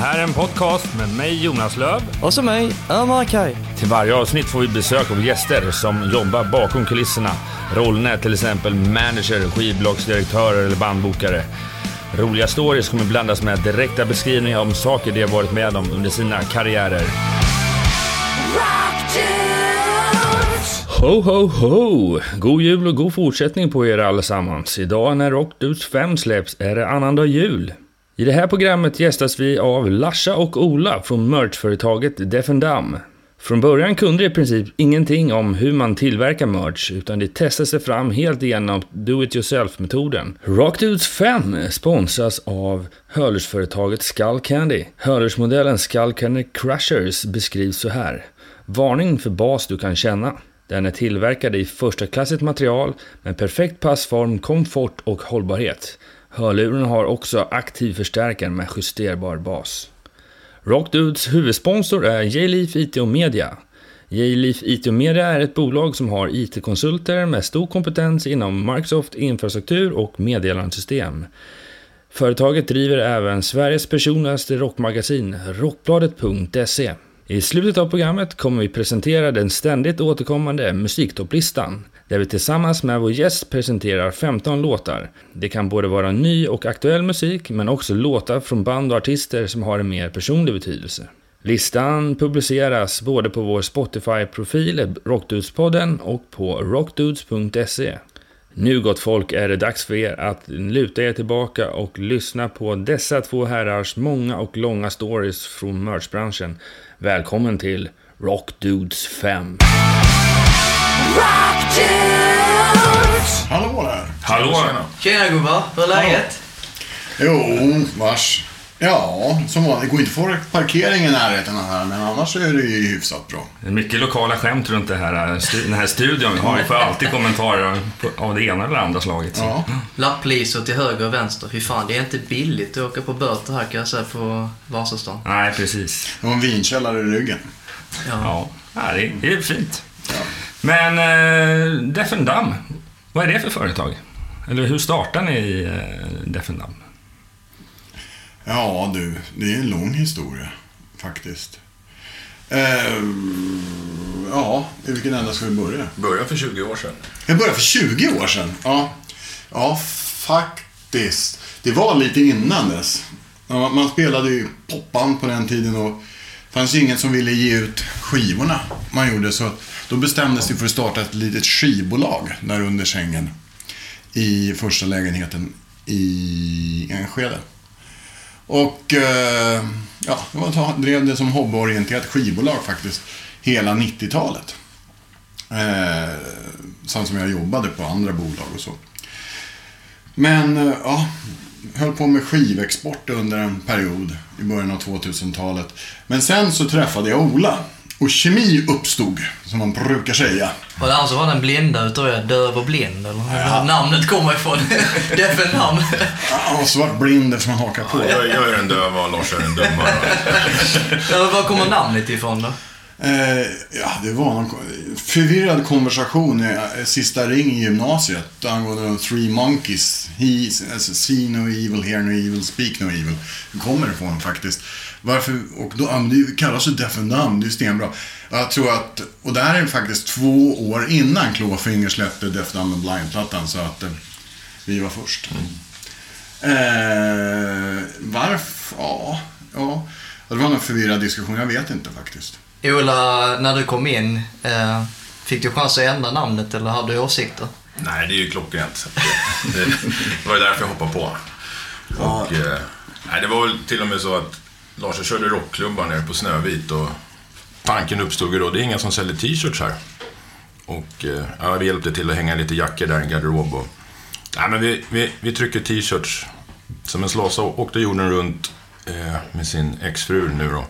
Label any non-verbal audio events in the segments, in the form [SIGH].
här är en podcast med mig Jonas Löv. Och så mig, Ömer Kaj. Till varje avsnitt får vi besök av gäster som jobbar bakom kulisserna. Rollerna är till exempel manager, skivbolagsdirektörer eller bandbokare. Roliga stories kommer blandas med direkta beskrivningar om saker de har varit med om under sina karriärer. Ho, ho, ho! God jul och god fortsättning på er allesammans. Idag när Rockdudes 5 släpps är det annandag jul. I det här programmet gästas vi av Larsa och Ola från merchföretaget Defendam. Från början kunde de i princip ingenting om hur man tillverkar merch, utan de testade sig fram helt igenom do-it-yourself-metoden. Rockdudes 5 sponsras av hörlursföretaget Skull Candy. Hörlursmodellen Skull Candy Crushers beskrivs så här. Varning för bas du kan känna. Den är tillverkad i första klassigt material med perfekt passform, komfort och hållbarhet. Hörluren har också aktiv förstärkare med justerbar bas. Rockdudes huvudsponsor är J-Leaf IT och Media. J-Leaf IT och Media är ett bolag som har IT-konsulter med stor kompetens inom Microsoft infrastruktur och meddelandesystem. Företaget driver även Sveriges personligaste rockmagasin, Rockbladet.se. I slutet av programmet kommer vi presentera den ständigt återkommande musiktopplistan, där vi tillsammans med vår gäst presenterar 15 låtar. Det kan både vara ny och aktuell musik, men också låtar från band och artister som har en mer personlig betydelse. Listan publiceras både på vår Spotify-profil, Rockdudespodden, och på rockdudes.se. Nu gott folk är det dags för er att luta er tillbaka och lyssna på dessa två herrars många och långa stories från merchbranschen. Välkommen till Rockdudes 5. Hallå där! Hallå! Tjena gubbar, hur är läget? Jo, vars. Ja, som vanligt. Det går inte att få parkering i närheten av här, men annars är det ju hyfsat bra. Det är mycket lokala skämt runt det här, den här studion. Vi har ju för alltid kommentarer av det ena eller andra slaget. Ja. Lapplisor till höger och vänster. Fy fan, det är inte billigt att åka på böter här kan jag säga på Vasastan. Nej, precis. Det var en vinkällare i ryggen. Ja. Ja, ja det, är, fint. Men eh, Dumb, vad är det för företag? Eller hur startar ni eh, Deaf Dumb? Ja, du. Det är en lång historia, faktiskt. Eh, ja, i vilken ända ska vi börja? Började för 20 år sedan. Jag började för 20 år sedan. Ja, ja faktiskt. Det var lite innan dess. Ja, man spelade ju popband på den tiden och det fanns ju ingen som ville ge ut skivorna man gjorde. Så då bestämdes det för att starta ett litet skivbolag där under sängen i första lägenheten i Enskede. Och eh, ja, jag drev det som hobbyorienterat skivbolag faktiskt hela 90-talet. Eh, sen som jag jobbade på andra bolag och så. Men eh, ja, höll på med skivexport under en period i början av 2000-talet. Men sen så träffade jag Ola. Och kemi uppstod, som man brukar säga. Var det han som var den blinda utav er, döv och blind? Eller var namnet kommer ifrån? [LAUGHS] det är för namn. Han var svart blind eftersom han hakar på. Jag, jag är den döva och Lars är den dumma. ja, var kommer namnet ifrån då? Eh, ja, det var någon förvirrad konversation i eh, sista ring i gymnasiet angående de Three Monkeys. He, alltså, see no evil, hear no evil, speak no evil. Det kommer ifrån faktiskt. Varför, och då, det kallas ju Deaf and Dumb, det är stenbra. Jag tror att, och det här är faktiskt två år innan Clawfinger släppte Deaf Dumb and Blind-plattan, så att eh, vi var först. Eh, varför? Ja, ja. Det var någon förvirrad diskussion, jag vet inte faktiskt. Ola, när du kom in, eh, fick du chans att ändra namnet eller hade du åsikter? Nej, det är ju klockrent. Det, det, det var ju därför jag hoppade på. Och, eh, nej, det var väl till och med så att Lars körde rockklubbar nere på Snövit och tanken uppstod ju då, det är ingen som säljer t-shirts här. Och eh, ja, vi hjälpte till att hänga lite jackor där i en garderob. Och, nej, men vi, vi, vi trycker t-shirts. Som en slasa åkte jorden runt eh, med sin exfru nu då.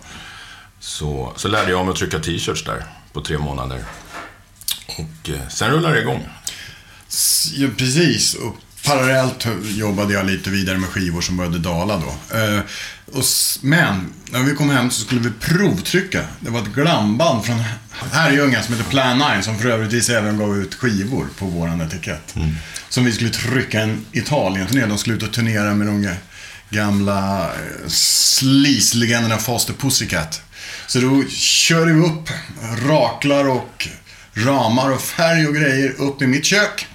Så, så lärde jag mig att trycka t-shirts där på tre månader. Och eh, sen rullade det igång. Ja, precis. Och parallellt jobbade jag lite vidare med skivor som började dala då. Eh, och, men när vi kom hem så skulle vi provtrycka. Det var ett glamband från Herrljunga som heter Plan 9 som för övrigt även gav ut skivor på våran etikett. Som vi skulle trycka en Italien-turné. De skulle ut och turnera med de ga- gamla eh, sleaze-legenderna Foster Pussycat. Så då körde vi upp raklar och ramar och färg och grejer upp i mitt kök.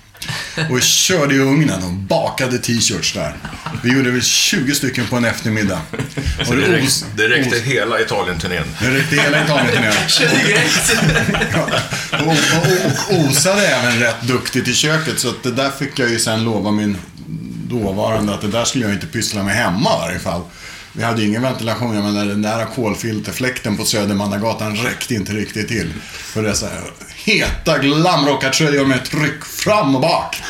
Och körde i ugnen och bakade t-shirts där. Vi gjorde väl 20 stycken på en eftermiddag. Så Och det, os- räckte, det räckte os- hela Italien-turnén. det räckte hela Italien-turnén. [LAUGHS] Ja. Och, och, och osade även rätt duktigt i köket. Så det där fick jag ju sen lova min dåvarande att det där skulle jag inte pyssla med hemma i varje fall. Vi hade ju ingen ventilation, jag menar den där kolfilterfläkten på Södermannagatan räckte inte riktigt till. För dessa heta glamrockartröjor med tryck fram och bak.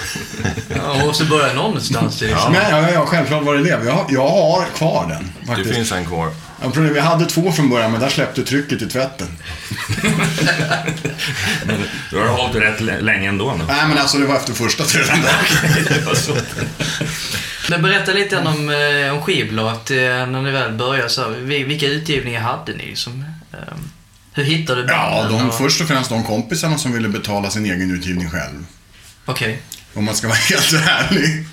Ja, och så börjar någonstans. Det liksom. Men ja, ja, självklart var det det. Jag, har- jag har kvar den Det faktiskt. finns en kvar. Jag vi hade två från början, men där släppte trycket i tvätten. Du har hållit rätt länge ändå nu. Nej, men alltså det var efter första tiden. [LAUGHS] Men berätta lite grann om, eh, om skivbolaget eh, när ni väl började. Så, här, vi- vilka utgivningar hade ni? Som, eh, hur hittade du Ja, de, och- först och främst de kompisarna som ville betala sin egen utgivning själv. Okej. Om man ska vara [LAUGHS] helt ärlig.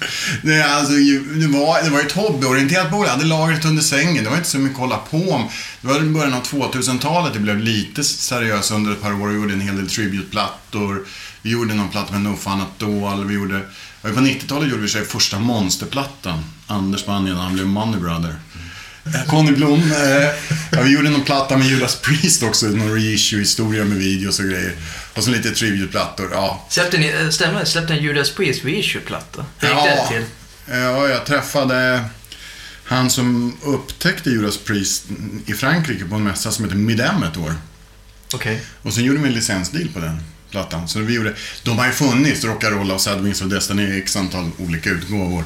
Det, alltså, det, var, det var ett hobbyorienterat bolag. Jag hade lagret under sängen. Det var inte så mycket att hålla på om. Det var i början av 2000-talet. Det blev lite seriöst under ett par år. Vi gjorde en hel del tributeplattor. Vi gjorde någon platta med No Fun At All. Vi gjorde, på 90-talet gjorde vi sig första monsterplattan. Anders band innan han blev Money Brother. Eh, Conny Blom. Eh, ja, vi gjorde någon platta med Judas Priest också. Någon reissue-historia med videos och grejer. Och så lite tributeplattor. Ja, Släppte ni, eh, stämmer? Släppte en Judas Priest reissue-platta? Hur gick det till? Ja, jag träffade han som upptäckte Judas Priest i Frankrike på en mässa som heter Midem ett år. Okej. Och sen gjorde vi en licensdeal på den plattan. Så vi gjorde, de har ju funnits, Rock'n'Roll och Sad Wings of Destiny i x antal olika utgåvor.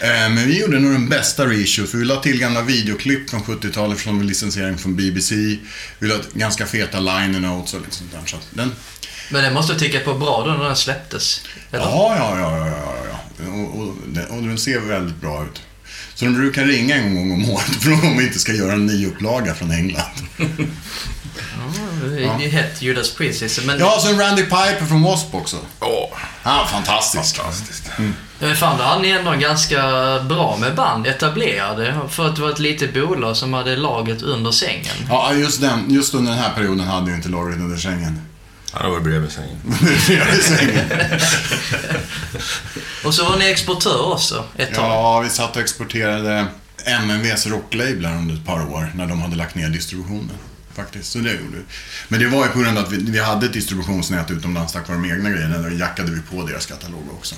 Eh, Men vi gjorde nog den bästa reissue, för vi la till gamla videoklipp från 70-talet från licensering från BBC. Vi la ganska feta liner notes och lite sånt där. Så den, Men den måste ha tickat på bra då när den släpptes? Eller? Ja, ja, ja, ja, ja. Och, och, och den ser väldigt bra ut. Så de brukar ringa en gång om året fråga om vi inte ska göra en ny upplaga från England. [LAUGHS] Ja, det är ju hett Judas Priest. Men, Ja, så Randy Piper från W.A.S.P. också. Åh, Ja, fantastisk. fantastiskt. men fan, då hade ni ändå ganska bra med band etablerade. För att det var ett litet bolag som hade laget under sängen. Ja, just, den, just under den här perioden hade vi inte lagret under sängen. Han har varit bredvid sängen. [LAUGHS] Bredvid sängen. [LAUGHS] Och så var ni exportör också ett tag. Ja, vi satt och exporterade MMVs rocklablar under ett par år när de hade lagt ner distributionen. Faktiskt, så det gjorde vi. Men det var ju på grund av att vi, vi hade ett distributionsnät utomlands tack vare de egna grejerna. Där jackade vi på deras katalog också.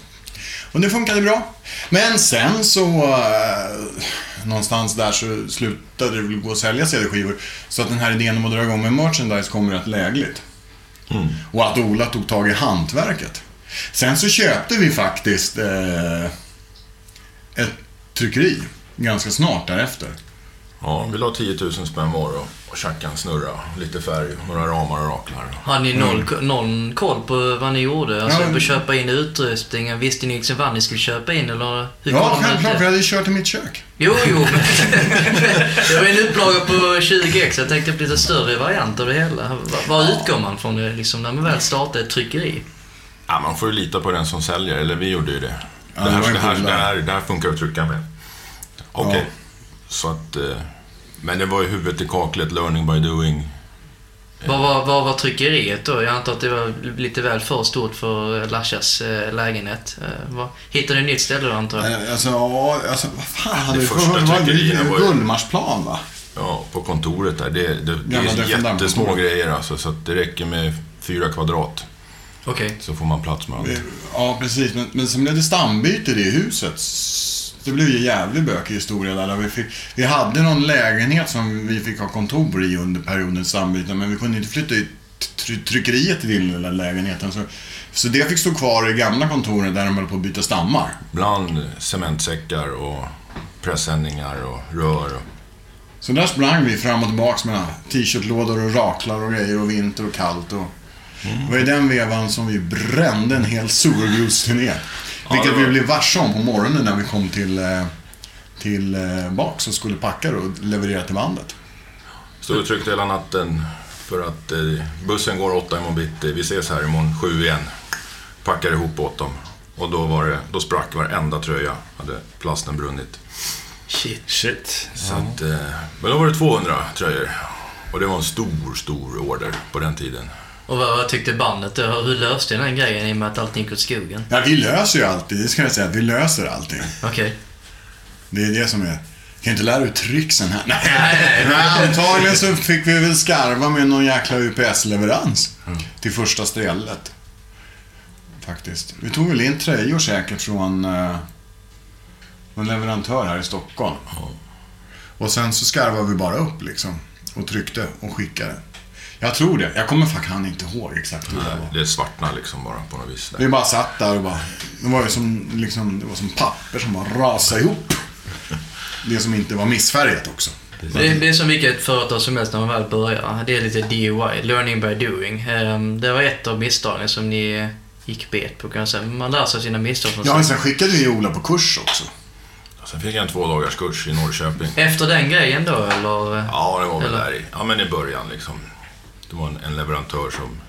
Och det funkade bra. Men sen så, eh, någonstans där så slutade det väl gå att sälja CD-skivor. Så att den här idén om att dra igång med merchandise kom rätt lägligt. Och att Ola tog tag i hantverket. Sen så köpte vi faktiskt eh, ett tryckeri ganska snart därefter. Ja, vi la 10 000 spänn var och, en snurra. Lite färg, några ramar och raklar. Hade ni noll, någon koll på vad ni gjorde? Alltså Ja. på att köpa in utrustningen? Visste ni liksom vad ni skulle köpa in eller? Hur Ja, självklart, jag hade ju kört i mitt kök. Jo, jo. [LAUGHS] [LAUGHS] det var ju en upplaga på 20 ex. Jag tänkte på lite större variant av det hela. Var, var utgår man från det liksom, när man väl startar ett tryckeri? Ja, man får ju lita på den som säljer, eller vi gjorde ju det. Ja, det, här, det, här, det, här, det här funkar att trycka med. Okej. Ja. Så att... Eh, men det var ju huvudet i kaklet, learning by doing. Vad var, vad var tryckeriet då? Jag antar att det var lite väl för stort för Lashas eh, lägenhet. Eh, vad, hittade ni ett nytt ställe då antar jag? Alltså, ja, alltså vad fan hade vi första för... Det var var ju- Gullmarsplan, va? Ja, på kontoret där. Det, det, det är jättesmå grejer alltså, så att det räcker med fyra kvadrat. Okej. Så får man plats med allt. Ja, precis. Men, men sen blev det stambyte i det huset. Det blev ju jävlig bökig historia där. där vi, fick, vi hade någon lägenhet som vi fick ha kontor i under perioden stambyte, men vi kunde inte flytta ut try- tryckeriet till den där lägenheten. Så, så det fick stå kvar i gamla kontoret där de höll på att byta stammar. Bland cementsäckar och pressändningar och rör. Och, Så där sprang vi fram och tillbaks med t-shirtlådor och raklar och grejer och vinter och kallt. Och... Det var i den vevan som vi brände en hel surgrusturné. Vilket det var- vi blev varse om på morgonen när vi kom till, eh, till eh, baks och skulle packa och leverera till bandet. Stod och tryckte hela natten för att eh, bussen går åtta imorgon bitti. Vi ses här imorgon sju igen. Packar ihop åt dem. Och då, var det, då sprack varenda tröja. Hade plasten brunnit. Shit. Shit. Så att, eh, men då var det 200 tröjor. Och det var en stor, stor order på den tiden. Och vad, vad tyckte bandet då? Hur löste ni den grejen i och med att allting gick åt skogen? Ja, vi löser ju alltid. Det ska jag säga, vi löser allting. Okej. Det är det som är... Kan inte lära ut tricksen här. Nej, nej, Nej, antagligen så fick vi väl skarva med någon jäkla UPS-leverans till första stället. Faktiskt. Vi tog väl in tröjor säkert från uh, en leverantör här i Stockholm. Och sen så skarvade vi bara upp liksom. Och tryckte och skickade. Jag tror det. Jag kommer faktiskt inte ihåg exakt hur det var. Det svartnade liksom bara på något vis. Där. Vi bara satt där och bara... Det var ju som, liksom, det var som papper som bara rasade ihop. Det som inte var missfärgat också. Det, det är som vilket företag som helst när man väl börjar. Det är lite DIY, learning by doing. Ehm, Det var ett av misstagen som ni gick bet på kan jag säga. Man lär sig sina misstag Ja, men sen skickade vi Ola på kurs också. Sen fick jag en två dagars kurs i Norrköping. Efter den grejen då, eller? Ja, det var väl Eller? där i, ja, men i början liksom. Det var en, en leverantör som,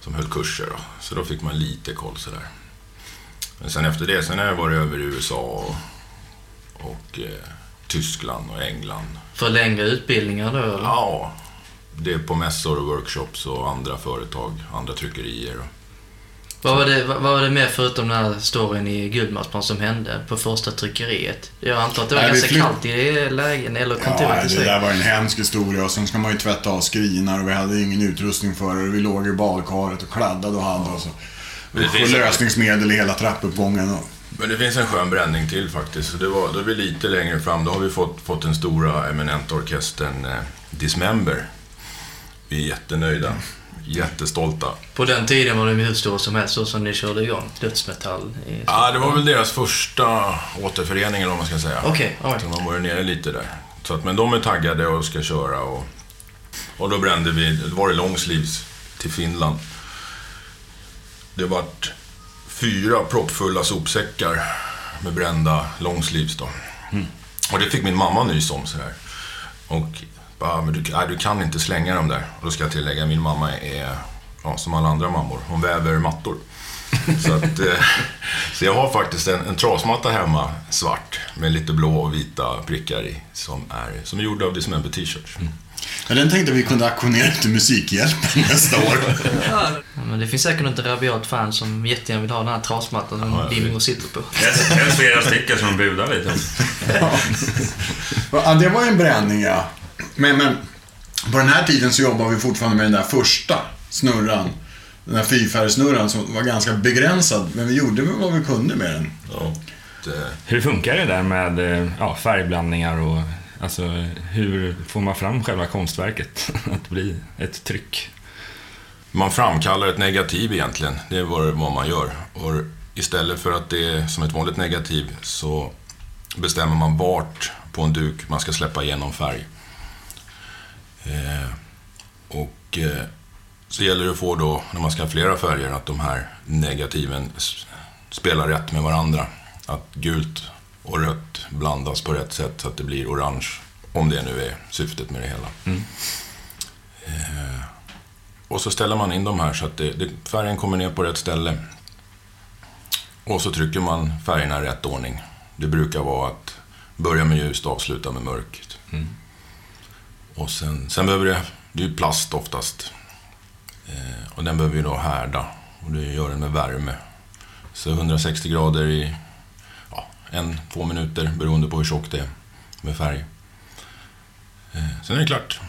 som höll kurser då. Så då fick man lite koll sådär. Men sen efter det, sen har jag varit över i USA och, och eh, Tyskland och England. För längre utbildningar då, eller? Ja, det är på mässor och workshops och andra företag, andra tryckerier. Och, Vad var, det, vad var det mer förutom den här storyn i Gullmarsplan som hände på första tryckeriet? Jag antar att det var Nej, ganska kallt i lägen eller Ja, kontoret i det där var en hemsk historia och sen ska man ju tvätta av skrinar och vi hade ingen utrustning för det. Vi låg i badkaret och kladdade och hade och det Och lösningsmedel i hela trappuppgången. Och, Men det finns en skön bränning till faktiskt. Så det var, då är vi lite längre fram. Då har vi fått, fått den stora eminenta orkestern eh, Dismember. Vi är jättenöjda. Jättestolta. På den tiden var de hur stora som helst, så som ni körde igång dödsmetall. I... Ja, det var väl deras första återförening eller vad man ska säga. Okej, all right. Så de har varit nere lite där. Så att, men de är taggade och ska köra. Och, och då brände vi, då var det longsleeves till Finland. Det vart fyra proppfulla sopsäckar med brända longsleeves då. Och det fick min mamma nys om sådär. Och bara, men du, nej, du kan inte slänga dem där. Och då ska jag tillägga, min mamma är ja, som alla andra mammor. Hon väver mattor. [LAUGHS] Så, att, eh, så jag har faktiskt en, en trasmatta hemma, svart, med lite blå och vita prickar i. Som är, som är gjord av Dismember T-shirts. ja, den tänkte vi kunde auktionera till Musikhjälpen [LAUGHS] nästa år. Ja, men det finns säkert något rabiat fan som jättegärna vill ha den här trasmattan som Ja, sitter på. Helst flera [LAUGHS] stycken som budar lite. Ja, det var ju en bränning ja. Men, men på den här tiden så jobbar vi fortfarande med den där första snurran. Den här fyrfärgsnurran som var ganska begränsad. Men vi gjorde vad vi kunde med den. Ja, det, Hur funkar det där med eh, ja, färgblandningar och alltså, hur får man fram själva konstverket [LAUGHS] att bli ett tryck? man framkallar ett negativ egentligen. Det är vad, vad man gör. Och istället för att det är som ett vanligt negativ så bestämmer man vart på en duk man ska släppa igenom färg. Eh, och eh, så gäller det att få då, när man ska ha flera färger, att de här negativen spelar rätt med varandra. Att gult och rött blandas på rätt sätt så att det blir orange. Om det nu är syftet med det hela. Eh, och så ställer man in de här så att det, det, färgen kommer ner på rätt ställe. Och så trycker man färgerna i rätt ordning. Det brukar vara att börja med ljust och avsluta med mörkt. Och sen, sen behöver det, det är ju plast oftast. Eh, och den behöver ju då härda. Och det gör den med värme. Så 160 grader i ja, en, två minuter beroende på hur tjockt det är med färg. Eh, sen är det klart.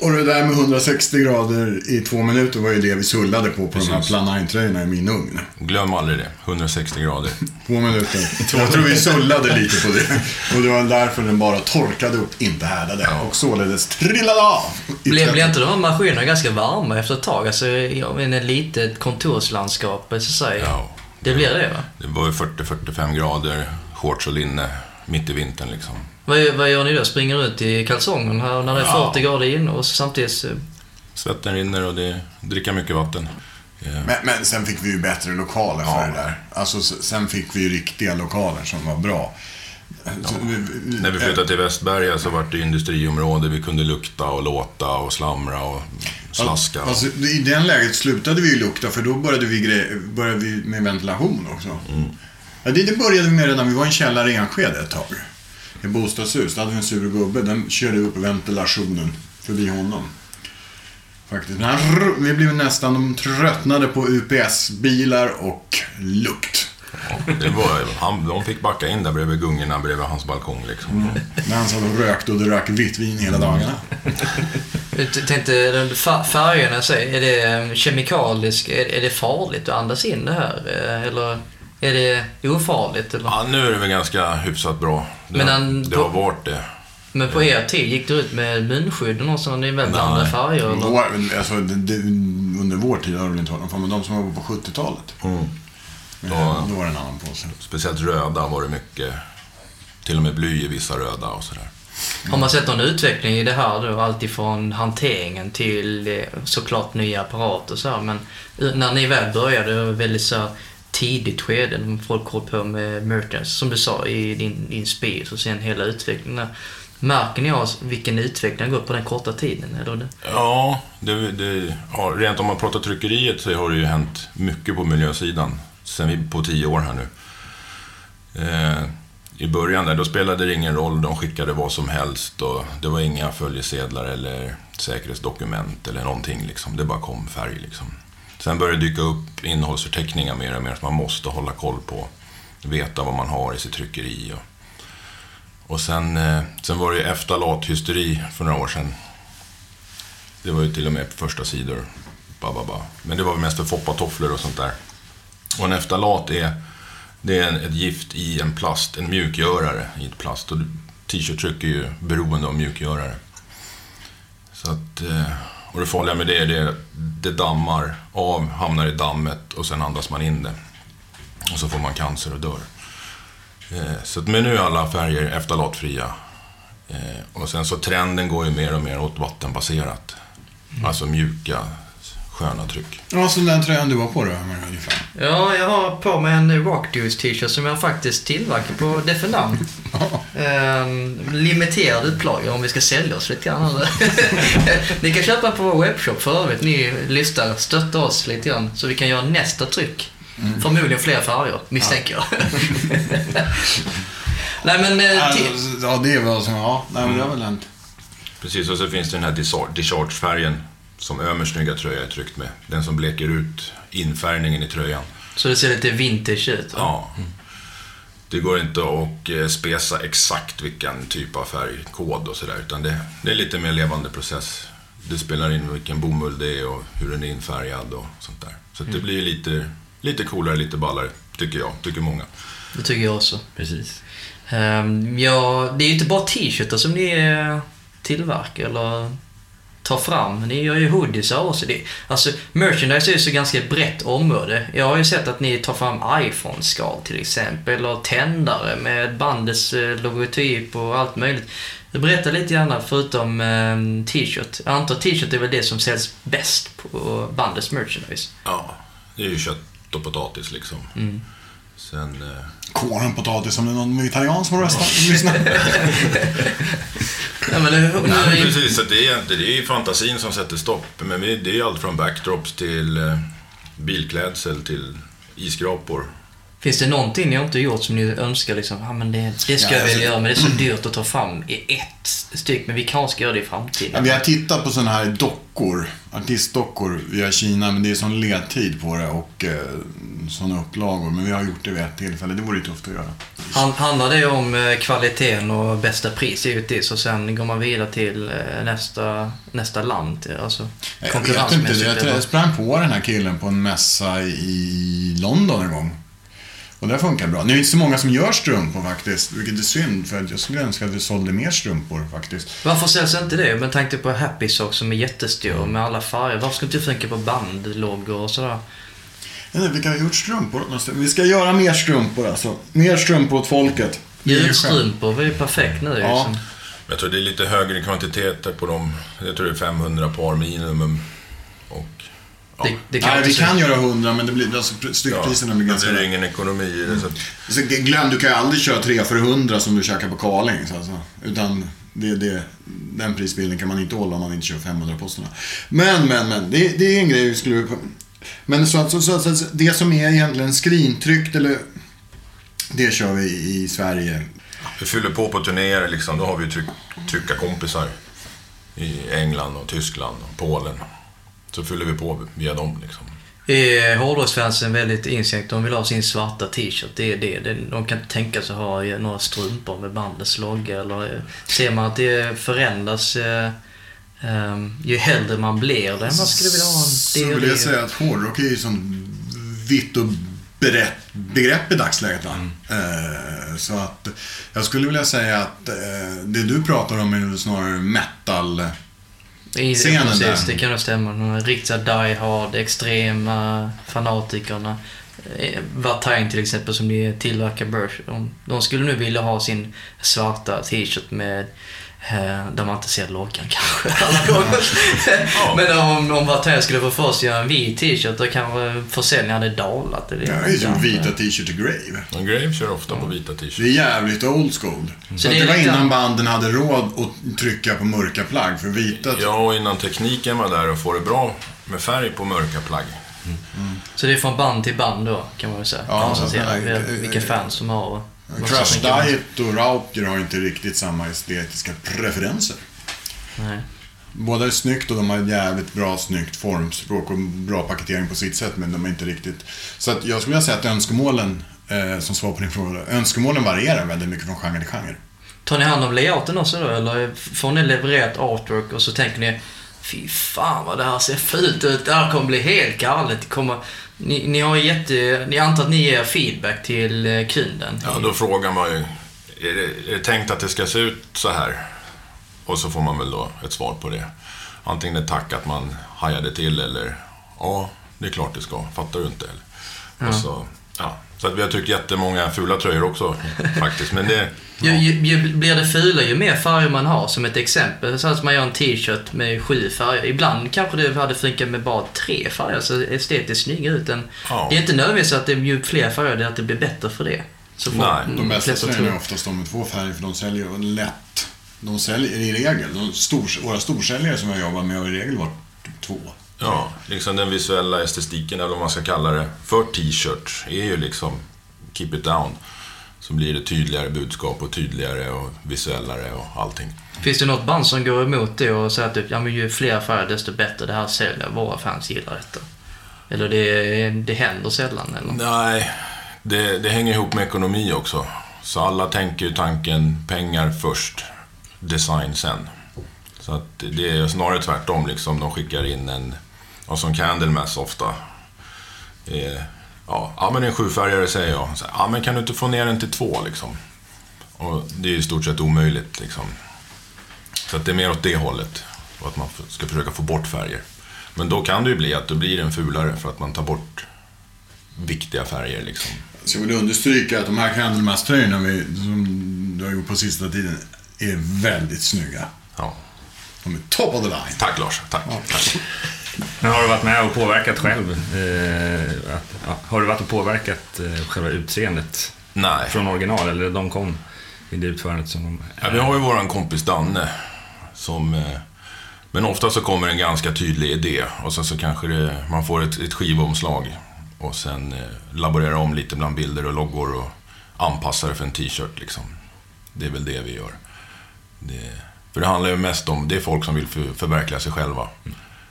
Och det där med 160 grader i två minuter var ju det vi sullade på på de här Precis. Planine-tröjorna i min ugn. Glöm aldrig det. 160 grader. [LAUGHS] Två minuter. Jag tror vi sullade lite på det. Och det var därför den bara torkade upp, inte härdade. Och således trillade av. Blev, blev inte de här maskinerna ganska varma efter ett tag? Alltså, jag menar, ett litet kontorslandskap, så att säga. Ja. Det blir det, va? Det var ju 40-45 grader, shorts och linne, mitt i vintern liksom. Vad, vad gör ni då? Springer ut i kalsongen här när det är Ja. 40 grader in och samtidigt... Svetten rinner och det dricka mycket vatten. Eh, Men, men sen fick vi ju bättre lokaler för Ja. det där. Alltså, sen fick vi ju riktiga lokaler som var bra. Så vi- vi- När vi flyttade till Västberga så var det industriområde. Vi kunde lukta och låta och slamra och slaska. Alltså, I den läget slutade vi ju lukta för då började vi, gre- började vi med ventilation också. Mm. Ja, det, det började vi med redan, vi var i en källare i Enskede ett tag. I bostadshus. Då hade vi en sur gubbe. Den körde upp ventilationen förbi honom. Faktiskt. Men han, vi blev nästan, de tröttnade på UPS-bilar och lukt. Det var, han, de fick backa in där bredvid gungorna bredvid hans balkong liksom. När han satt och rökte och drack vitt vin hela dagarna. Jag tänkte, den färgerna, så, är det eh, kemikaliskt? Är, är det farligt att andas in det här? Eh, Eller är det ofarligt? Eller? Ja, nu är det väl ganska hyfsat bra. Det, Men han- det har varit det. Men på er tid, gick du ut med munskydd och något sånt när ni väl blandade färger? Eller? Vår, alltså, det, det, under vår tid har det väl inte varit någon form, men de som var på 70-talet. Mm. Ja. Då var det en annan påse. Speciellt röda var det mycket. Till och med bly i vissa röda och sådär. Har man sett någon utveckling i det här då? Alltifrån hanteringen till eh, såklart nya apparater och så här. Men eh, när ni väl började, väldigt så här tidigt skede när folk håller på med merchants, som du sa i din, din speed och sen hela utvecklingen. där. Märker ni av vilken utveckling har gått på den korta tiden? Eller? Ja, det, det, ja, rent om man pratar tryckeriet så har det ju hänt mycket på miljösidan. Sen vi på tio år här nu. Eh, I början där, då spelade det ingen roll. De skickade vad som helst och det var inga följesedlar eller säkerhetsdokument eller någonting. Liksom. Det bara kom färg liksom. Sen började det dyka upp innehållsförteckningar mer och mer som man måste hålla koll på. Veta vad man har i sitt tryckeri. Och, och sen, eh, sen var det ju efterlathysteri för några år sedan. Det var ju till och med på första sidor. Ba, ba, ba. Men det var väl mest för foppatofflor och sånt där. Och en efterlat är, det är ett gift i en plast, en mjukgörare i ett plast. Och t-shirt-tryck är ju beroende av mjukgörare. Så att, eh, och det farliga med det är det, det dammar av, hamnar i dammet och sen andas man in det. Och så får man cancer och dör. Eh, Så att, men nu är alla färger efterlatfria. Eh, Och sen så trenden går ju mer och mer åt vattenbaserat. Alltså mjuka, sköna tryck. Ja, så den tröjan du var på då, ungefär. Ja, jag har på mig en Rock Dudes t-shirt som jag faktiskt tillverkar på Defendant. [LAUGHS] Ehm, limiterad upplaga om vi ska sälja oss lite grann. [LAUGHS] ni kan köpa på vår webbshop för övrigt. Ni lyssnar, stötta oss lite grann så vi kan göra nästa tryck. Förmodligen fler färger, misstänker jag. [LAUGHS] Nej men... eh, Alltså, ja, det var som, ja, nej, men det har väl hänt. Precis, och så finns det den här dischar- discharge-färgen som Ömers snygga tröja är tryckt med. Den som bleker ut infärgningen i tröjan. Så det ser lite vintage ut. va? Ja. Det går inte att eh, spesa exakt vilken typ av färgkod och sådär, utan det, det är lite mer levande process. Det spelar in vilken bomull det är och hur den är infärgad och sånt där. Så det blir lite, lite coolare, lite ballare, tycker jag, tycker många. Det tycker jag också. Precis. Ehm, ja, det är ju inte bara t-shirtar som ni eh, tillverkar eller tar fram. Ni gör ju hoodies också. Det, alltså, merchandise är ju så ganska brett område. Jag har ju sett att ni tar fram iPhone-skal till exempel, och tändare med bandets eh, logotyp och allt möjligt. Berätta lite gärna förutom eh, t-shirt. Jag antar t-shirt är väl det som säljs bäst på bandets merchandise. Ja, det är ju kött och potatis liksom. Mm. Sen... Eh, Kåren potatis om det är någon vegetarian som har röstat. lyssnat. [LAUGHS] Ja, men det, Nej, precis, så det är inte det är fantasin som sätter stopp. Men det är allt från backdrops till eh, bilklädsel till isskrapor. Finns det någonting ni har inte gjort som ni önskar liksom, ja men det, det ska Ja, jag vilja alltså- göra men det är så dyrt att ta fram i ett styck men vi kanske ska göra det i framtiden. vi har tittat på sådana här dockor, artistdockor via Kina, men det är sån ledtid på det och eh, såna upplagor. Men vi har gjort det vid ett tillfälle, det vore ju tufft att göra. Han, handlar det om eh, kvaliteten och bästa pris givetvis och sen går man vidare till eh, nästa, nästa land? Alltså Jag vet inte, jag jag sprang på den här killen på en mässa i London en gång. Och det funkar bra. Nu är det inte så många som gör strumpor faktiskt, vilket är synd för att jag skulle önska att vi sålde mer strumpor faktiskt. Varför säljs inte det? Men tänkte på Happy Sock som är jättestor med alla färger. Varför ska inte du tänka på bandloggor och sådär? Vet inte, Vilka har gjort strumpor? Vi ska göra mer strumpor alltså. Mer strumpor åt folket. Är. Julstrumpor var ju perfekt nu Ja. liksom. Jag tror det är lite högre kvantiteter på dem. Jag tror det är 500 par minimum. Ja. Det, det kan Nej, vi kan göra hundra, men det blir, alltså, styckpriserna blir det ganska... blir ingen ekonomi i det. Så att, Så glöm, du kan ju aldrig köra tre för hundra som du käkar på Carlings alltså. Utan det, det, den prisbilden kan man inte hålla om man inte kör 500 posterna. Men, men, men. Det, det är en grej vi skulle... Men så att så, så, så, det som är egentligen skrintryckt eller... Det kör vi i Sverige. vi fyller på på turnéer liksom. Då har vi tryck, tryckarkompisar i England och Tyskland och Polen. Så fyller vi på via dem liksom. Är hårdrocksfansen väldigt inskränkt? De vill ha sin svarta t-shirt. Det är det. De kan inte tänka sig att ha några strumpor med bandets logga. Eller eh, ser man att det förändras eh, eh, ju äldre man blir. Det man skulle vilja ha en Så vill jag säga att hårdrock är ju som vitt och brett begrepp i dagsläget. Va? Eh, så att jag skulle vilja säga att eh, det du pratar om är snarare metal. I, Scenen precis, där. det kan nog stämma. De riktiga die hard, extrema fanatikerna. Eh, Watain till exempel som tillverkar börs. De, de skulle nu vilja ha sin svarta t-shirt med där man inte ser loggan [LAUGHS] kanske [LAUGHS] alla gånger. [LAUGHS] Men om, om Watain skulle få för sig att göra en vit t-shirt då kanske försäljningen hade dalat. Det Det är som vita t-shirt till Grave. Men Grave kör ofta på vita t-shirts. Det är jävligt old school. Så, Så det det var lite- innan banden hade råd att trycka på mörka plagg. För vita... Ja, och innan tekniken var där och få det bra med färg på mörka plagg. Så det är från band till band då kan man väl säga. Ja, Konstatera så- vilka- vilka fans som har. Crash Diet och Rauker har inte riktigt samma estetiska preferenser. Nej. Båda är snyggt och de har ett jävligt bra snyggt formspråk och bra paketering på sitt sätt, men de är inte riktigt... Så att jag skulle vilja säga att önskemålen, eh, som svar på din fråga, önskemålen varierar väldigt mycket från genre till genre. Tar ni hand om layouten också då? Eller får ni levererat artwork och så tänker ni Fy fan vad det här ser fult ut. Det här kommer bli helt galet. Det Kommer, ni, ni har jätte... Ni antar att ni ger feedback till eh, kunden. Ja, då frågar man ju, är det, är det tänkt att det ska se ut så här? Och så får man väl då ett svar på det. Antingen ett tack att man hajade till eller ja, det är klart det ska. Fattar du inte? Eller? Och så, ja. Så att vi har tryckt jättemånga fula tröjor också [LAUGHS] faktiskt. Men det, Ju, ju, ju blir det fula ju mer färger man har. Som ett exempel, så att man gör en t-shirt med sju färger. Ibland kanske det hade funkat med bara tre färger, så estetiskt snygga ut. En, Ja. Det är inte nödvändigtvis att det ju fler färger, det är att det blir bättre för det. Så får- Nej, De bästa tröjorna är oftast de med två färger, för de säljer ju lätt. De säljer i regel, de stor, våra storsäljare som jag jobbar med har i regel varit två. Ja, liksom den visuella estetiken eller vad man ska kalla det för t-shirt är ju liksom keep it down. Så blir det tydligare budskap och tydligare och visuellare och allting. Finns det något band som går emot det och säger typ, ja men ju fler färger desto bättre, det här säljer, våra fans gillar detta? Eller det, det händer sällan eller? Nej, det, det hänger ihop med ekonomi också. Så alla tänker ju tanken pengar först, design sen. Så att det är snarare tvärtom, liksom. De skickar in en, och som Candlemass ofta. Eh, ja, ja, men en sjufärgare säger jag. Så, ja, men kan du inte få ner den till två liksom? Och det är i stort sett omöjligt liksom. Så att det är mer åt det hållet. Och att man ska försöka få bort färger. Men då kan det ju bli att det blir en fulare för att man tar bort viktiga färger liksom. Så jag vill understryka att de här Candlemass-tröjorna som du har gjort på sista tiden är väldigt snygga. Ja. De är top of the line. Tack Lars, tack. tack. Men har du varit med och påverkat själv? Eh, att, har du varit och påverkat eh, själva utseendet Nej. från original, eller de kom i det utförandet som de... Ja, vi har ju våran kompis Danne. Som, eh, men ofta så kommer en ganska tydlig idé och sen så kanske det, man får ett, ett skivomslag. Och sen eh, laborerar om lite bland bilder och loggor och anpassar det för en t-shirt liksom. Det är väl det vi gör. Det, för det handlar ju mest om, det är folk som vill för, förverkliga sig själva.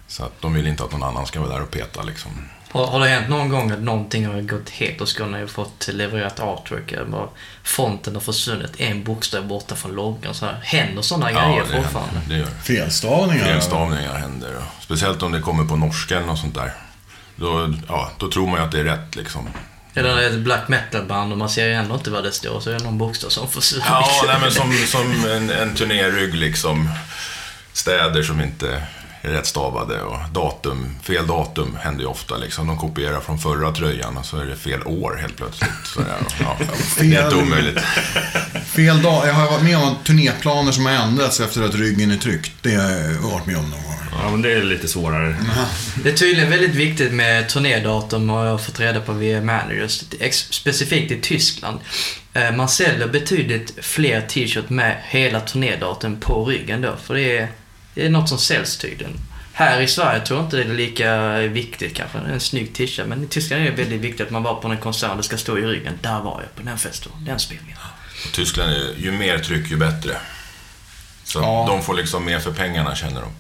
Så att de vill inte att någon annan ska vara där och peta liksom. Har, har det hänt någon gång att någonting har gått helt och så har ni fått levererat artwork? eller Bara fonten har försvunnit, en bokstav borta från loggan. Så här. Händer sådana grejer det, fortfarande? händer, det gör. Felstavningar. Felstavningar händer. Speciellt om det kommer på norska eller något sånt där. Då, ja, då tror man ju att det är rätt liksom. Eller när det är ett black metal-band och man ser ju ändå inte vad det står, så är det någon bokstav som försvinner. Ja, nej, men som, som en, en turnérygg liksom. Städer som inte rätt stavade och datum, fel datum händer ju ofta liksom. De kopierar från förra tröjan och så är det fel år helt plötsligt. Så, ja, [LAUGHS] ja, det är inte omöjligt. Fel dag. Jag har varit med om turnéplaner som har ändrats efter att ryggen är tryckt. Det har jag varit med om någon gång. Ja, men det är lite svårare. Det är tydligen väldigt viktigt med turnédatum har jag fått reda på via managers. Specifikt i Tyskland. Eh, Man säljer betydligt fler t-shirt med hela turnédatum på ryggen då. För det är, det är något som säljs tydligen. Här i Sverige tror jag inte det är lika viktigt kanske. En snygg t-shirt. Men i Tyskland är det väldigt viktigt att man var på en konsert och det ska stå i ryggen. Där var jag på den festivalen, den spelningen. Och Tyskland, är, ju mer tryck ju bättre. Så Ja. de får liksom mer för pengarna känner de.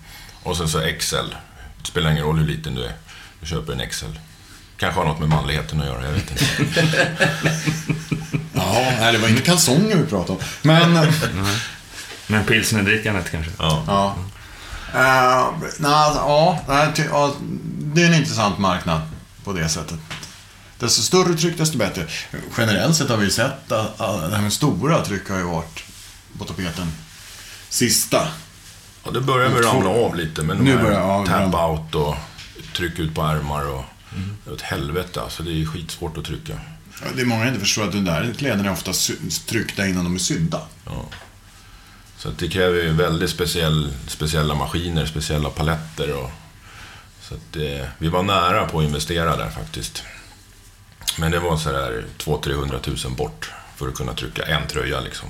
Och sen så Excel. Det spelar ingen roll hur liten du är. Du köper en Excel. Kanske har något med manligheten att göra, jag vet inte. [LAUGHS] Ja, nej, det var inte kalsonger vi pratade om. Men... [LAUGHS] Men pilsnerdrickandet kanske? Ja. Ja. Uh, ja, det är en intressant marknad på det sättet. Desto större tryck, desto bättre. Generellt sett har vi sett att att det här med stora tryck har ju varit på tapeten. Sista. Ja, det börjar att ramla av lite, men Nu börjar- ja, tap out och tryck ut på ärmar och... Är ett helvete alltså, det är skitsvårt att trycka. Ja, Det är många som inte förstår att de där kläderna är ofta sy- tryckta innan de är sydda. Ja. Så att det kräver ju väldigt speciell, speciella maskiner, speciella paletter och... Så att det, vi var nära på att investera där faktiskt. Men det var sådär 200-300 000 bort för att kunna trycka en tröja liksom.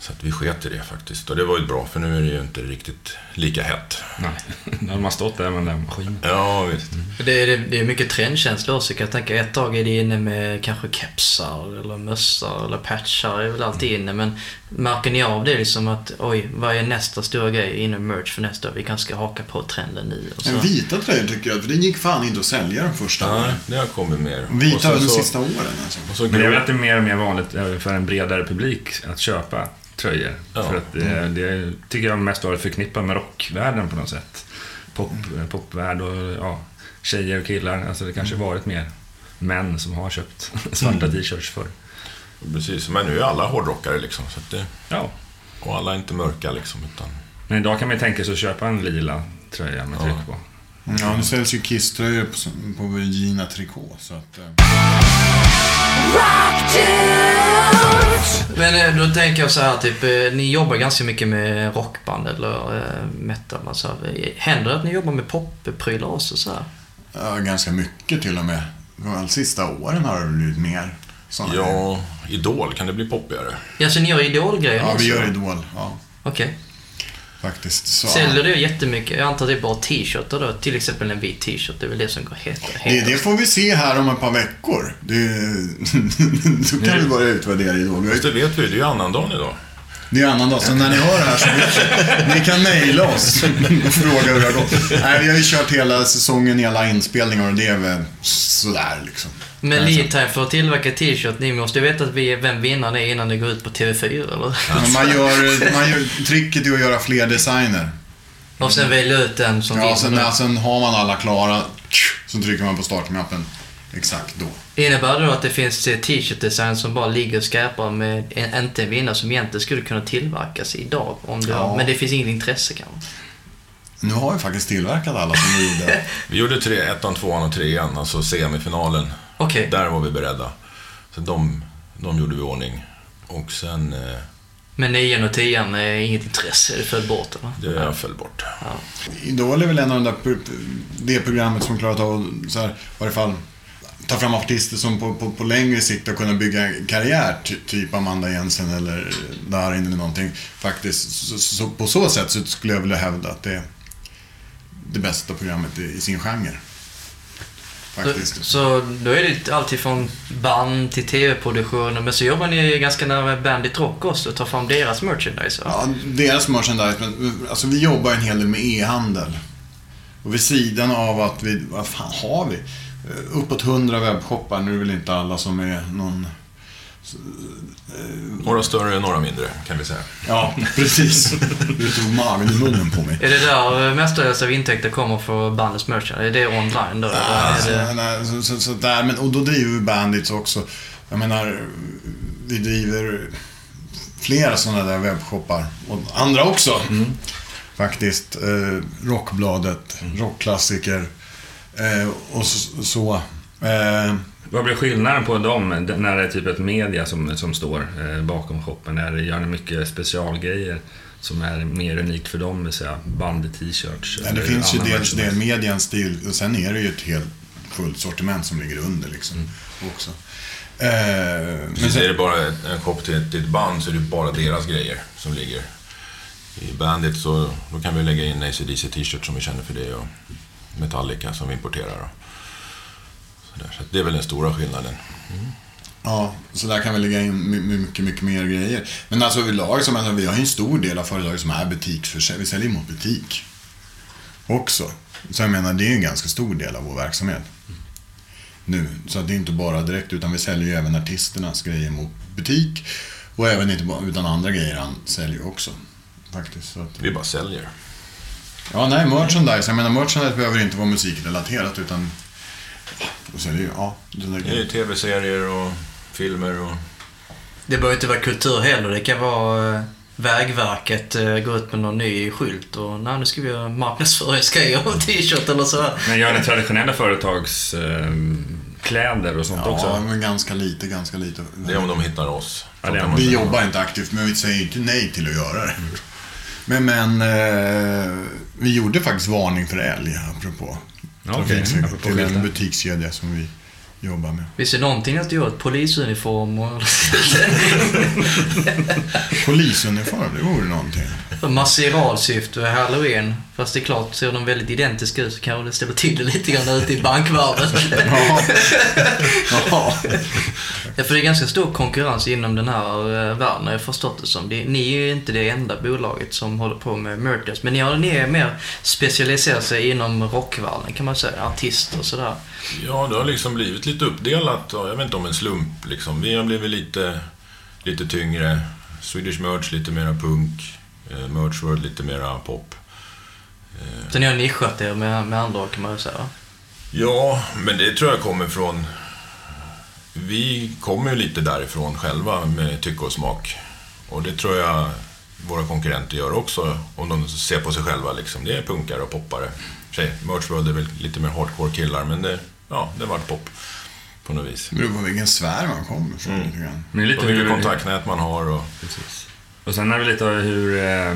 Så att vi sket i det faktiskt. Och det var ju bra, för nu är det ju inte riktigt lika hett. Nej, [LAUGHS] då har man stått där med den där maskinen. Ja, visst. Det är, det är mycket trendkänsla också kan jag tänka. Ett tag är det inne med kanske kepsar eller mössor eller patchar är väl alltid inne. Men märker ni av det liksom att oj, vad är nästa stora grej inom merch för nästa år? Vi kanske ska haka på trenden nu. Och så. Men vita tröjor tycker jag, för det gick fan inte att sälja de första Ja, åren. det har kommit mer. Vita de sista åren alltså. och så Men jag vet att det är mer och mer vanligt för en bredare publik att köpa tröjor. Ja. För att det, det tycker jag mest varit förknippat med rockvärlden på något sätt. Pop, eh, popvärld och ja, tjejer och killar. Alltså det kanske varit mer män som har köpt svarta t-shirts förr. Precis, men nu är alla hårdrockare liksom. Så att det, Ja. och alla är inte mörka liksom, utan... Men idag kan man ju tänka sig att köpa en lila tröja med tryck på. Ja, nu säljs ju Kiss-tröjor på, på Virginia Tricot. Så att, eh. Men eh, då tänker jag så här, typ, eh, ni jobbar ganska mycket med rockband eller eh, metal. Alltså, händer det att ni jobbar med popprylar också så här? Ja, ganska mycket till och med. De sista åren har det blivit mer sådana grejer. Ja, Idol, kan det bli poppigare? Ja, så ni gör idolgrejer Ja, också? vi gör Idol. Ja, Okej. Faktiskt. Så, Säljer det jättemycket? Jag antar att det är bara t-shirtar då? Till exempel en vit t-shirt, det är väl det som går hetare? det, det får vi se här om ett par veckor. Det, [LAUGHS] då kan vi börja utvärdera har Fast det vet vi, det är ju annandag idag. Det är annandag, så när ni hör det här så ni kan mejla oss och fråga hur det har gått. Nej, vi har ju kört hela säsongen i alla inspelningar och det är väl sådär liksom. Men lead time för att tillverka t-shirt, ni måste ju veta att vi, vem vinnaren är innan det går ut på TV4 eller? Men man gör, man gör, tricket är att göra fler designer. Och sen välja ut den som Ja, sen, vinner. sen har man alla klara, så trycker man på startknappen exakt då. Innebär det då att det finns eh, t-shirt-design som bara ligger och skräpar med en, inte en vinnare som egentligen skulle kunna tillverkas idag? Om det, Ja. Men det finns inget intresse kanske? Nu har vi faktiskt tillverkat alla som vi gjorde. [LAUGHS] Vi gjorde tre, ettan, tvåan och trean, alltså semifinalen. Okej. Där var vi beredda. Så de, de gjorde vi i ordning. Och sen, eh, Men nian och tian är inget intresse, det föll bort eller? det föll bort. Idol är väl en av de där, det programmet som klarat av så här, i varje fall ta fram artister som på, på, på längre sikt har kunnat bygga karriär, ty, typ Amanda Jensen eller Darin eller någonting. Faktiskt, så, så, på så sätt så skulle jag vilja hävda att det är det bästa programmet i, i sin genre. Faktiskt. Så, så då är det alltid från band till tv-produktioner, men så jobbar ni ganska nära med Bandit Rock också och tar fram deras merchandise? Ja, deras merchandise, men alltså vi jobbar en hel del med e-handel. Och vid sidan av att vi, vad fan har vi? Eh, Uppåt hundra webbshoppar, nu är väl inte alla som är någon... Några större, några mindre, kan vi säga. Ja, precis. Du tog magen i munnen på mig. Är det där eh, mestadels av intäkter kommer för bandets merchandise? Är det online då? eller Alltså, är det... nej, så, så, så där, men, och då driver vi Bandits också. Jag menar, vi driver flera sådana där webbshoppar. Och andra också. Faktiskt. Eh, Rockbladet, Rockklassiker. Eh, och så. så eh, Vad blir skillnaden på dem när det är typ ett media som, som står eh, bakom shoppen? När det gör ni mycket specialgrejer som är mer unikt för dem, säga band-t-shirts? ja, det finns ju dels det medians stil och sen är det ju ett helt fullt sortiment som ligger under liksom. Också. Eh, men Precis, sen, är det bara ett- en shop till ett, till ett band så är det bara deras grejer som ligger. I Bandit så då kan vi lägga in AC/DC t-shirt som vi känner för det och Metallica som vi importerar. Så där. Så det är väl den stora skillnaden. ja, Ja, så där kan vi lägga in my- my- mycket, mycket mer grejer. Men alltså överlag, så menar, vi har ju en stor del av företaget som är butiksförsäljning. Vi säljer mot butik också. Så jag menar, det är ju en ganska stor del av vår verksamhet. Nu. Så att det är inte bara direkt, utan vi säljer ju även artisternas grejer mot butik. Och även inte bara, utan andra grejer han säljer också. Faktiskt. Så att, Vi bara säljer. Ja, nej, merchandise. Jag menar, merchandise behöver inte vara musikrelaterat, utan... Och säljer ju, ja. det Det är tv-serier och filmer och... Det behöver inte vara kultur heller. Det kan vara eh, Vägverket eh, går ut med någon ny skylt och nej, nu ska vi göra marknadsföringsgrejer och t-shirt eller så. Men gör ni traditionella företagskläder och sånt Ja, också? men ganska lite, ganska lite. Det är om de hittar oss. Ja, det är Vi jobbar inte aktivt, men vi säger inte nej till att göra det. Men, men eh, vi gjorde faktiskt varning för älg, apropå Ja, Apropå till skyltar. en butikskedja som vi jobbar med. Finns det någonting att göra? Polisuniform och [LAUGHS] Polisuniform, det vore någonting. maskeralsyfte och halloween. Fast det är klart, ser de väldigt identiska ut så kanske det ställer till det lite grann ute i bankvärlden. Ja. ja. Ja, för det är ganska stor konkurrens inom den här eh, världen har jag förstått det som. Det, ni är ju inte det enda bolaget som håller på med merchandise. Men ni, har, ni är mer specialiserat sig inom rockvärlden kan man säga. Artister och sådär. Ja, det har liksom blivit lite uppdelat. Jag vet inte om en slump liksom. Vi har blivit lite, lite tyngre. Swedish Merch lite mera punk. Eh, Merch World lite mera pop. Så ni har nischat er med, med andra kan man ju säga. Ja, men det tror jag kommer från... Vi kommer ju lite därifrån själva med tycke och smak. Och det tror jag våra konkurrenter gör också, om de ser på sig själva. Liksom. Det är punkare och poppare. Tjej, Merch World är väl lite mer hardcore killar, men det, ja, det vart pop på något vis. Det beror på vilken sfär man kommer ifrån Mm. lite grann. Men lite Och vilket kontaktnät man har och... Precis. Och sen är det lite hur, eh,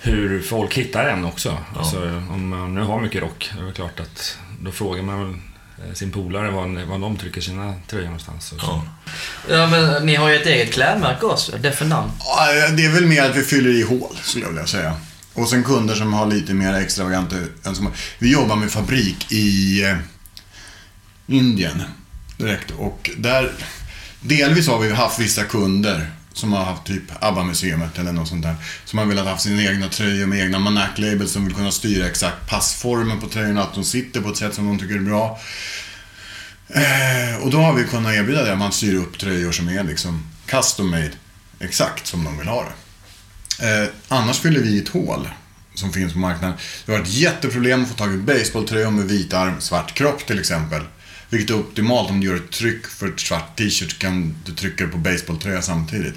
hur folk hittar en också. Alltså, om man nu har mycket rock, det är klart att då frågar man väl eh, sin polare var, var de trycker sina tröjor någonstans. Och så. Ja. Ja, men ni har ju ett eget klädmärke också. Det är för namn. Ja, Det är väl mer att vi fyller i hål, skulle jag vilja säga. Och sen kunder som har lite mer extravaganta önskemål. Vi jobbar med fabrik i eh, Indien direkt och där... Delvis har vi haft vissa kunder som har haft typ ABBA-museet eller något sånt där. Som har velat ha sina egna tröjor med egna Manac-labels som vill kunna styra exakt passformen på tröjorna, att de sitter på ett sätt som de tycker är bra. Eh, och då har vi kunnat erbjuda det, man styr upp tröjor som är liksom custom made, exakt som de vill ha det. Eh, annars fyller vi ett hål som finns på marknaden. Det har varit ett jätteproblem att få tag i baseballtröjor med vit arm, svart kropp till exempel. Vilket är optimalt om du gör ett tryck för ett svart t-shirt kan du trycka på baseballtröja samtidigt.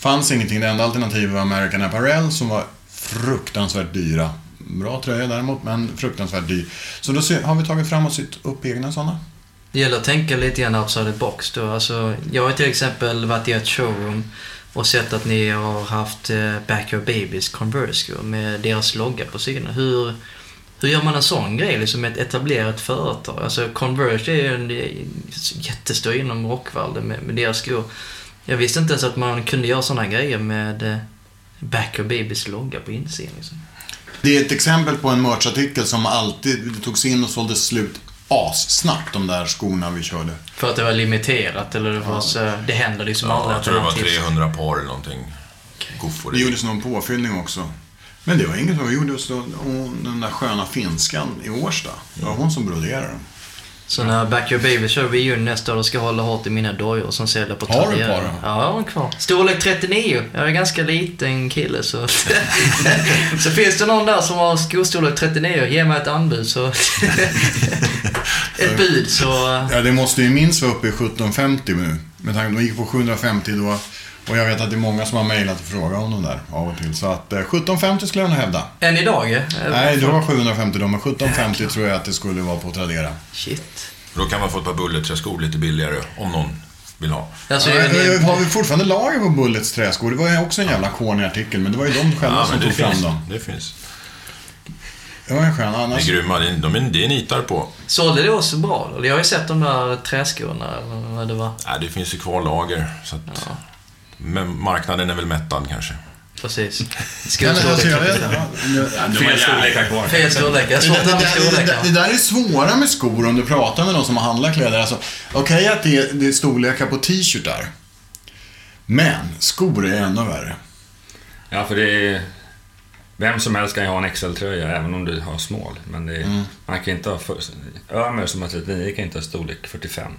Fanns ingenting, det enda alternativet var American Apparel som var fruktansvärt dyra. Bra tröja däremot, men fruktansvärt dyr. Så då har vi tagit fram och sytt upp egna sådana. Det gäller att tänka lite grann outside the box då. Alltså, jag har till exempel varit i ett showroom och sett att ni har haft eh, Back Your Babies Converse med deras logga på sidan. Hur, hur gör man en sån grej liksom med ett etablerat företag? Alltså Converse är ju en eh, jättestor inom rockvärlden med, med deras skor. Jag visste inte ens att man kunde göra såna grejer med eh, Back Your Babies logga på insidan. Liksom. Det är ett exempel på en merchartikel som alltid det togs in och såldes slut assnabbt, de där skorna vi körde. För att det var limiterat eller det var så, det händer liksom Ja, aldrig jag att tror det var har tips. 300 par eller någonting. Goffor Det gjordes någon påfyllning också. Men det var inget vad vi gjorde. Och den där sköna finskan i Årsta. Det var hon som broderade dem. Så när Back Your Baby kör reunion nästa år, då ska jag hålla hårt i mina dojor som säljer på Har du ett par då? Ja, jag har en kvar. Storlek 39. Jag är ganska liten kille så... [LAUGHS] så finns det någon där som har skostorlek 39, ge mig ett anbud så... [LAUGHS] ett bud så... Ja, det måste ju minst vara uppe i 1750 nu. Med tanke på att de gick på 750 då. Och jag vet att det är många som har mejlat och frågat om de där av och till. Så att eh, 1750 skulle jag nog hävda. Än idag? eh? Nej, det var 750 då, men 1750 tror jag att det skulle vara på Tradera. Shit. Då kan man få ett par bulleträskor lite billigare om någon vill ha. Alltså, Ja, det, eh, har vi fortfarande lager på Bullets träskor? Det var ju också en jävla corny artikel, men det var ju de själva som men det tog fram finns. dem. Det finns. Det var en skön. Annars... grymma. Det är, de är, det är nitar på. sålde det också bra? Jag har ju sett de där träskorna, eller vad det var. Nej, det finns ju kvar lager. Så att, Ja. Men marknaden är väl mättad kanske. Precis. [LAUGHS] Ja, men jag vet, Skostorlek. ja, De Fel har storlekar har svårt det, det, det, det, där är svåra med skor om du pratar med någon som handlar kläder. Alltså, Okej att det, är- det är storlekar på t-shirtar. Men skor är ännu värre. Ja, för det är... Vem som helst kan ju ha en XL-tröja även om du har smål. Men det är, Mm. man kan inte ha... För, Ömer som har 39 kan inte ha storlek 45.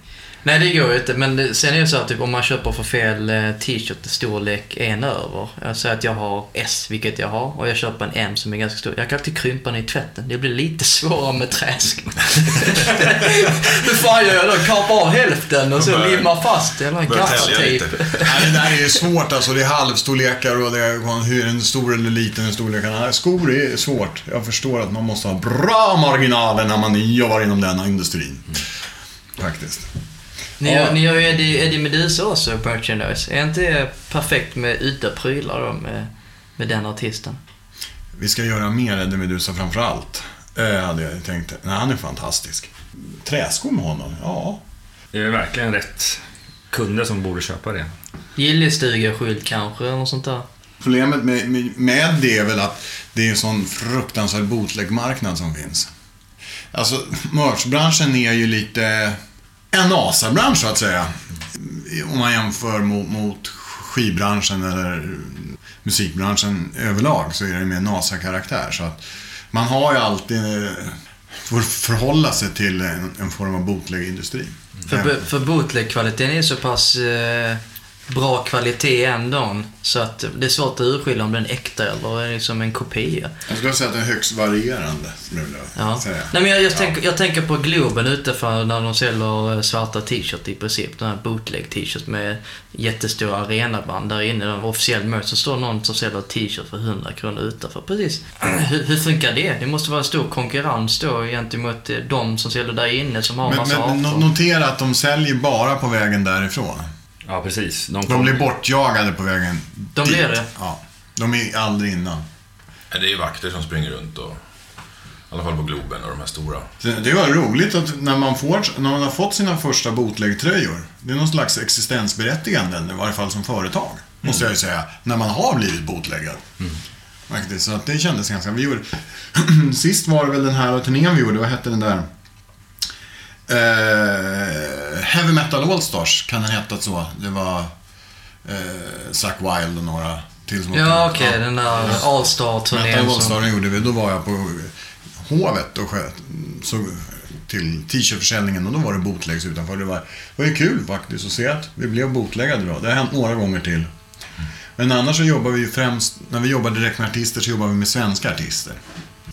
Nej, det går ju inte. Men det, sen är det så att typ, om man köper för fel eh, t-shirt storlek en över. Jag säger att jag har S, vilket jag har, och jag köper en M som är ganska stor. Jag kan alltid krympa den i tvätten. Det blir lite svårare med träsk. [LAUGHS] Hur fan gör jag då? Kapa av hälften och så Börjar- limma fast det. Eller tälja gaffatejp. Nej, det där är svårt alltså. Det är halvstorlekar och det är hur en stor eller liten storlek. Skor är svårt. Jag förstår att man måste ha bra marginaler när man jobbar inom denna industrin. Faktiskt. Ni, Ja. ni gör ju Eddie, Eddie Meduza också, merchandise. Är inte det perfekt med uteprylar då med, med den artisten? Vi ska göra mer Eddie Meduza framför allt. Eh, hade jag tänkt. Nej, han är fantastisk. Träskor med honom? Ja. Det är verkligen rätt kunder som borde köpa det. Gillestuga-skylt kanske, eller något sånt där. Problemet med, med, med det är väl att det är en sån fruktansvärd bootleg-marknad som finns. Alltså, merchbranschen är ju lite en NASA-bransch så att säga. Om man jämför mot, mot skivbranschen eller musikbranschen överlag så är det mer NASA-karaktär. Så att man har ju alltid, eh, får förhålla sig till en, en form av bootleg-industri. För, för bootleg-kvaliteten är så pass eh, bra kvalitet ändå. Så att det är svårt att urskilja om den är äkta eller är liksom en kopia. Jag skulle säga att den är högst varierande, skulle Ja. säga. Nej, men jag, jag, Ja. tänker, jag tänker på Globen utanför när de säljer eh, svarta t-shirt i princip. Den här bootleg t-shirt med jättestora arenaband där inne. De officiell merch. Så står någon som säljer t-shirt för 100 kronor utanför. Precis. [CLEARS THROAT] hur, hur funkar det? Det måste vara en stor konkurrens då gentemot eh, de som säljer där inne som har Men, massa men avtal. notera att de säljer bara på vägen därifrån. Ja, precis. De, De kom- blir bortjagade på vägen De dit. blir det? Ja. De är aldrig innan. Ja, Det är ju vakter som springer runt och... I alla fall på Globen och de här stora. Det var roligt att när man, får, när man har fått sina första bootleg-tröjor, det är någon slags existensberättigande, i varje fall som företag, måste jag ju säga, när man har blivit bootleggad. Faktiskt, så att det kändes ganska... Vi gjorde, [CLEARS THROAT] sist var det väl den här turnén vi gjorde, vad hette den där? Eh, Heavy Metal Allstars, kan den heta så? Det var eh, Zack Wild och några till som Ja, okej. Den där Metal All-Star-turnén. som- Allstar gjorde vi. Då var jag på Hovet och sköt så, till t-shirtförsäljningen och då var det bootlegs utanför. Det var, det var ju kul faktiskt att se att vi blev bootleggade då. Det har hänt några gånger till. Men annars så jobbar vi ju främst, när vi jobbar direkt med artister så jobbar vi med svenska artister.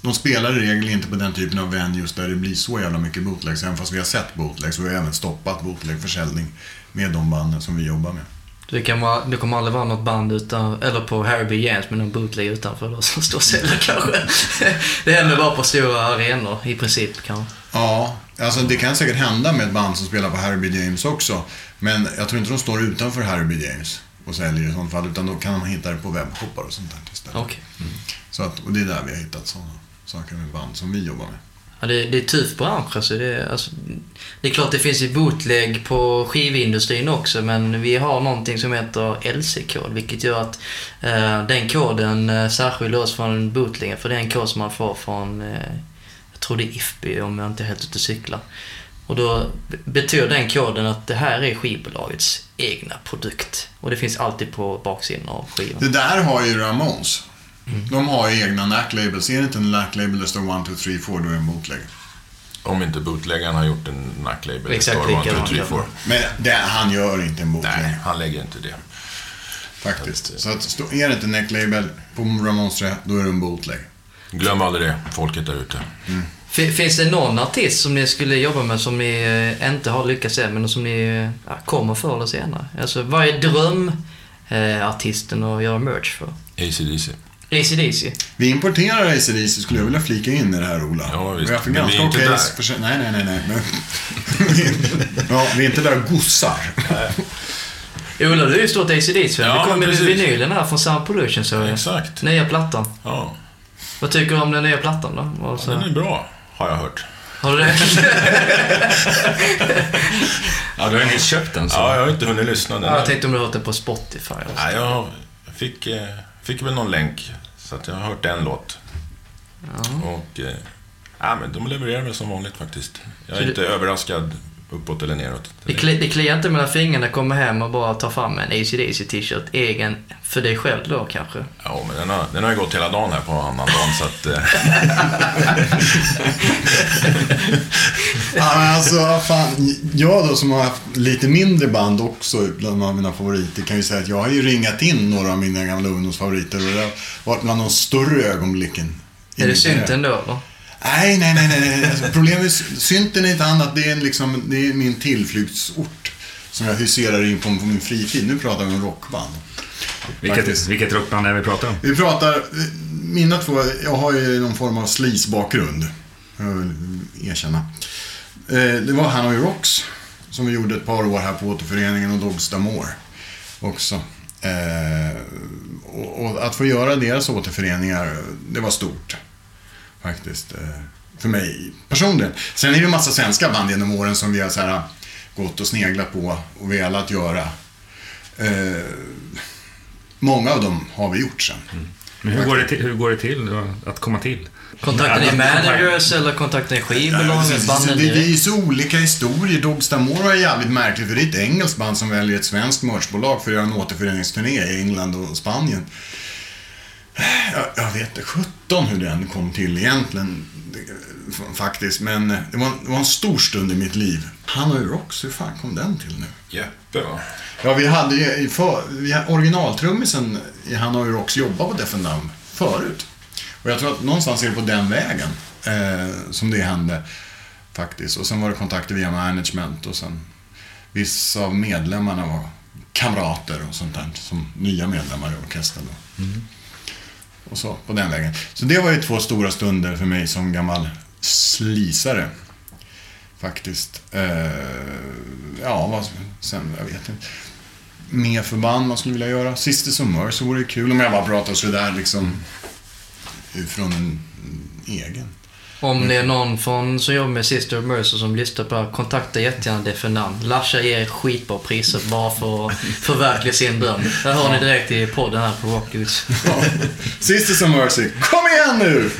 De spelar i regel inte på den typen av venues där det blir så jävla mycket bootlegs, även fast vi har sett bootlegs och vi har även stoppat bootlegförsäljning med de banden som vi jobbar med. Det, kan vara, det kommer aldrig vara något band utan, eller på Harry B. James med någon bootleg utanför då, som står och säljer [LAUGHS] kanske. Det händer bara på stora arenor i princip kanske. Ja, alltså det kan säkert hända med ett band som spelar på Harry B. James också. Men jag tror inte de står utanför Harry B. James och säljer i sånt fall. Utan då kan man hitta det på webbshoppar och sånt där istället. Okej. Så att, och det är där vi har hittat sådana saker med band som vi jobbar med. Ja, det, det är tuff bransch alltså. Det, är- alltså. det är klart det finns ju bootleg på skivindustrin också men vi har någonting som heter LC-kod vilket gör att eh, den koden eh, särskiljer oss från bootlegen för det är en kod som man får från, eh, jag tror det är IFPI om jag inte är helt ute och cyklar. Och då betyder den koden att det här är skivbolagets egna produkt. Och det finns alltid på baksidan av skivan. Det där har ju Ramones. De har ju egna nack-labels. Är det inte en nack-label där det står 1, 2, 3, 4 då är det en bootleg. Om inte bootläggaren har gjort en. Exakt likadant, three, ja. four. Men det, han gör inte en bootleg. Nej, han lägger inte det. Faktiskt. Så att, stå, är det inte neck-label på Ramones trä, då är det en bootleg. Glöm aldrig det, folket där ute. Fin- Finns det någon artist som ni skulle jobba med som ni eh, inte har lyckats med men som ni eh, ja, kommer förr eller senare? Alltså vad är drömartisten att göra merch för? ACDC. AC/DC? Vi importerar ACDC skulle jag vilja flika in i det här Ola. Ja, visst. Vi har vi är ganska inte okej där. försä- Nej, nej, nej, nej. Men... [LAUGHS] ja, vi är inte där gossar. Ola, du är ju stort AC/DC Ja, Det kom ju vinylen här från Sound Pollution så Exakt. Nya plattan. Ja, Vad tycker du om den nya plattan då? Och så- den är bra, har jag hört. Har du det? [LAUGHS] Ja, du har ju nyss köpt den så. Ja, jag har inte hunnit lyssna. Den Ja, jag tänkte om du har hört den på Spotify. Nej, jag fick, eh, fick väl någon länk. Så att jag har hört en låt. Och... Eh, ja, men de levererar väl som vanligt faktiskt. Jag är Så inte överraskad uppåt eller neråt. Det, kli, det kliar inte mellan fingrarna komma hem och bara ta fram en ACDC t-shirt, egen, för dig själv då kanske. Ja, men den har, den har ju gått hela dagen här på annandagen så att... Eh, [LAUGHS] Ja, men alltså, fan, jag då som har haft lite mindre band också bland av mina favoriter kan ju säga att jag har ju ringat in några av mina gamla ungdomsfavoriter och det har varit bland de större ögonblicken. Är det karriär. synten då? Nej, nej, nej, nej. Alltså, problemet sy- synten är inte annat. Det är, liksom, det är min tillflyktsort. Som jag huserar in på, på min fritid. Nu pratar vi om rockband. Vilket, vilket rockband är vi pratar om? Vi pratar, mina två, jag har ju någon form av sleaze-bakgrund. Jag vill erkänna. Eh, Det var Hanoi Rocks som vi gjorde ett par år här på återföreningen och Dogs D'Amour också. Eh, Och och att få göra deras återföreningar, det var stort. Faktiskt. eh, För mig personligen. Sen är det ju en massa svenska band genom åren som vi har så här, gått och sneglat på och velat göra. Eh, Många av dem har vi gjort sen. Men hur går det till, hur går det till att komma till? Kontakten Ja, är managers eller kontakten är Ja, skivbolag, precis. banden det, det är ju så olika historier. Dogs D'Amour är jävligt märkligt för det är ett engelskt band som väljer ett svenskt merchbolag för att göra en återföreningsturné i England och Spanien. Jag, jag vet inte 17 hur den kom till egentligen. Faktiskt, men det var, det var en stor stund i mitt liv. Han och Rocks, hur fan kom den till nu? Jeppe va? Ja, vi hade ju i för, vi, originaltrummisen i Hanoi Rocks jobbade på Deaf and Dumb förut. Och jag tror att någonstans är det på den vägen eh, som det hände faktiskt. Och sen var det kontakter via management och sen vissa av medlemmarna var kamrater och sånt där som nya medlemmar i orkestern. Då. Och så, på den vägen. Så det var ju två stora stunder för mig som gammal slisare. Faktiskt. Eh, ja, vad, sen, jag vet inte. Mer förband man skulle vilja göra. Sisters of Mercy vore kul om jag bara pratade sådär liksom. Från en egen. Om det är någon från, som jobbar med Sister of Mercy som lyssnar på det här, kontakta jättegärna Defendant. Larsa ger skitbra priser bara för att förverkliga sin dröm. Det hör ni direkt i podden här på Rockhus. Ja. Sisters of Mercy, kom igen nu!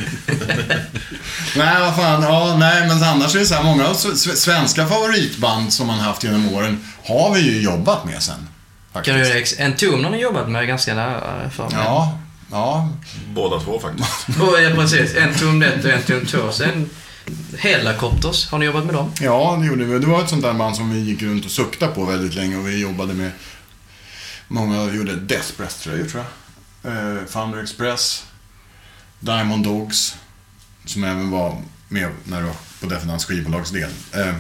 nej, vad fan. Ja, nej, men annars är det så här, många av svenska favoritband som man haft genom åren har vi ju jobbat med sen. Kan Faktiskt. du göra ex- en tum har ni jobbat med ganska nära för mig. Ja, ja. Båda två faktiskt. [LAUGHS] Och, ja, precis. En tum ett och en tum två. Sen Helicopters, har ni jobbat med dem? Ja, det gjorde vi. Det var ett sånt där band som vi gick runt och suktade på väldigt länge och vi jobbade med Många gjorde Despress-tröjor tror jag. Eh, Thunder Express, Diamond Dogs, som även var med när det var på Defendants skivbolagsdel. Eh,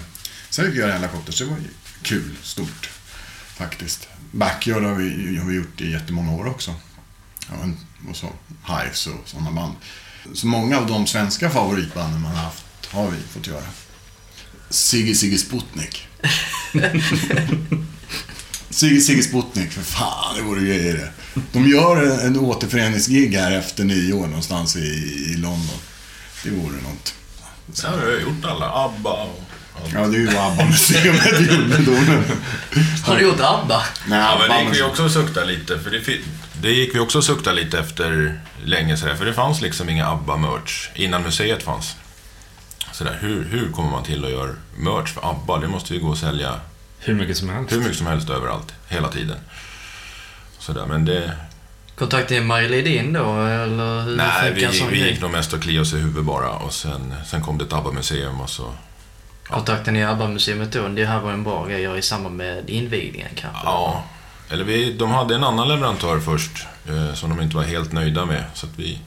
sen fick vi göra Helicopters, det var kul, stort faktiskt. Backyard har vi, har vi gjort i jättemånga år också. Ja, och så Hives och sådana band. Så många av de svenska favoritbanden man har haft har vi fått göra. Sigge Sigge Sputnik. [LAUGHS] Sigge Sigge Sputnik, för fan, det vore grejer det. De gör en, en återföreningsgig här efter nyår någonstans i, i London. Det vore något. Ja, vi har gjort alla. ABBA och allt. Ja, det är ju ABBA-museet i [LAUGHS] Ulledomen. Har du gjort ABBA? Nej, Ja, men det gick vi ABBA-museet. också och sukta lite. För det, det gick vi också och sukta lite efter länge sådär. För det fanns liksom inga ABBA-merch innan museet fanns. Sådär, hur, hur kommer man till att göra merch för ABBA? Det måste ju gå att sälja Hur mycket som helst. hur mycket som helst överallt, hela tiden. Sådär, men det... Kontaktade ni Marie Lidin då, eller hur Nej, vi, vi grej? gick nog mest och kliade oss i huvudet bara. Och sen, sen kom det ett ABBA-museum och så... Kontaktade ni ABBA-museet då? Det här var en bra grej att göra i samband med invigningen kanske? Ja. Eller vi, de hade en annan leverantör först eh, som de inte var helt nöjda med. Så att vi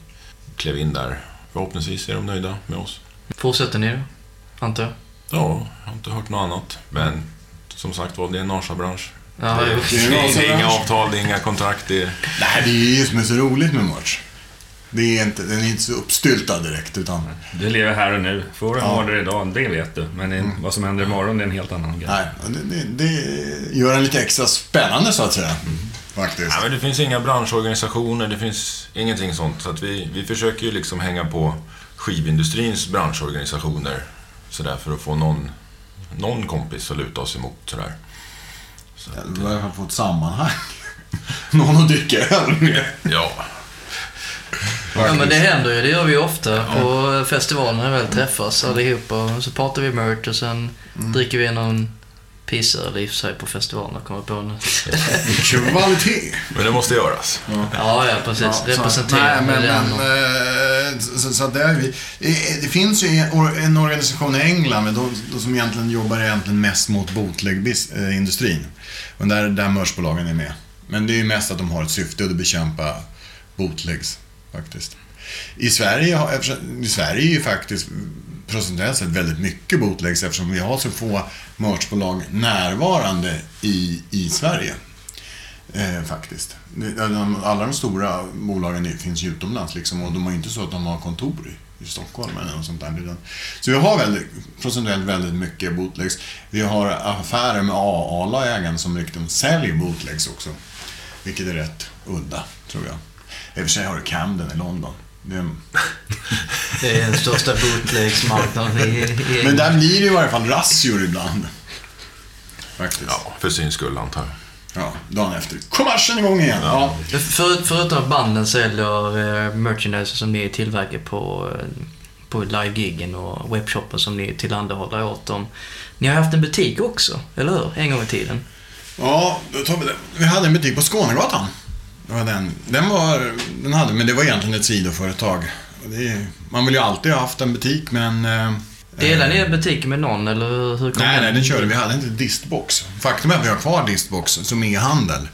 klev in där. Förhoppningsvis är de nöjda med oss. Fortsätter ni då? Antar jag? Ja, jag har inte hört något annat. Men som sagt var, det är en Norsa-bransch. Ja, det. Det det, är inga avtal, det är inga kontrakt. Det är, Nej, det är ju det som är så roligt med merch. Det är inte, den är inte så uppstyltad direkt, utan... Du lever här och nu. Får du en Ja. order idag, det vet du. Men det- vad som händer imorgon, det är en helt annan grej. Nej, det, det, det gör den lite extra spännande så att säga. Faktiskt. ja, men det finns inga branschorganisationer, det finns ingenting sånt. Så att vi, vi försöker ju liksom hänga på skivindustrins branschorganisationer. Sådär för att få någon, någon kompis att luta oss emot. Sådär. Så att, Du har i alla fall fått sammanhang. [LAUGHS] Någon att dricka öl med. Ja, Ja men det händer ju, det gör vi ju ofta på festivaler när vi väl träffas allihopa. Och så pratar vi merch och sen dricker vi någon pissöl i och för sig på festivalen kommer jag på nu. [LAUGHS] Kvalitet! Men det måste göras. Ja, ja precis. Ja, Representera nej, men, men, och- eh, så, så det, är vi, det, finns ju en, organisation i England men de, som egentligen jobbar egentligen mest mot bootleg-industrin. Och där, där mörsbolagen är med. Men det är ju mest att de har ett syfte och det bekämpa bootlegs faktiskt. I Sverige, I Sverige är ju faktiskt procentuellt sett väldigt mycket bootlegs eftersom vi har så få merchbolag närvarande i, i Sverige. Eh, faktiskt. Alla de stora bolagen finns ju utomlands liksom, och de har ju inte så att de har kontor i, i Stockholm eller något sånt där. Så vi har väldigt, procentuellt väldigt mycket bootlegs. Vi har affärer med A-ägaren som riktigt säljer bootlegs också. Vilket är rätt udda, tror jag. I och för sig har du Camden i London. Det är, [LAUGHS] Det är den största bootlegsmarknaden i, i men där blir det i varje fall razzior ibland. Faktiskt. Ja. Ja, för sin skull antar jag. dagen efter. Kommersen igång igen. Ja. För, förutom att banden säljer eh, merchandise som ni tillverkar på, eh, på live-giggen och webbshoppen som ni tillhandahåller åt dem. Ni har haft en butik också, eller hur? En gång i tiden. Ja, då tar vi det. Vi hade en butik på Skånegatan. Det var den. Den, var, den hade, men det var egentligen ett sidoföretag. Det man vill ju alltid ha haft en butik, men... eh, Delar eh, ni er butik med någon eller hur kom Nej, den? nej, den körde vi. hade inte distbox. Faktum är att vi har kvar distbox som e-handel.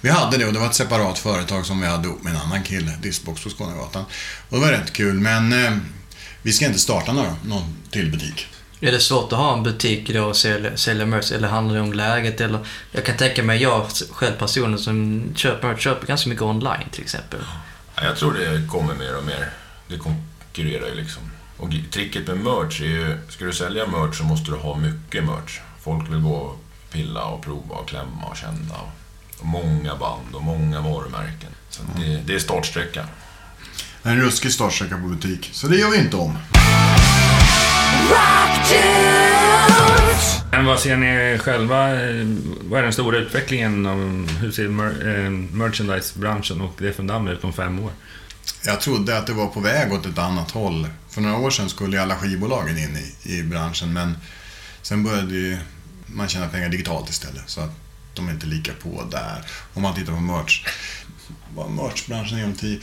Vi hade det och det var ett separat företag som vi hade ihop med en annan kille, distbox på Skånegatan. Och det var rätt kul, men eh, vi ska inte starta några, någon till butik. Är det svårt att ha en butik då och sälja, sälja merch eller handlar det om läget? Eller, jag kan tänka mig, jag själv personen som köper merch, köper ganska mycket online till exempel. Ja, Jag tror det kommer mer och mer. Det konkurrerar ju liksom. Och tricket med merch är ju, ska du sälja merch så måste du ha mycket merch. Folk vill gå och pilla och prova och klämma och känna. Och många band och många varumärken. Så det, det är startsträckan. En ruskig startsträcka på butik, så det gör vi inte om. Men vad ser ni själva? Vad är den stora utvecklingen? Av, hur ser mer, eh, merchandise-branschen och det från Damm ut om fem år? Jag trodde att det var på väg åt ett annat håll. För några år sedan skulle ju alla skivbolagen in i, i branschen, men sen började ju man tjäna pengar digitalt istället. Så att de är inte lika på där. Om man tittar på merch. Vad merchbranschen är om tio...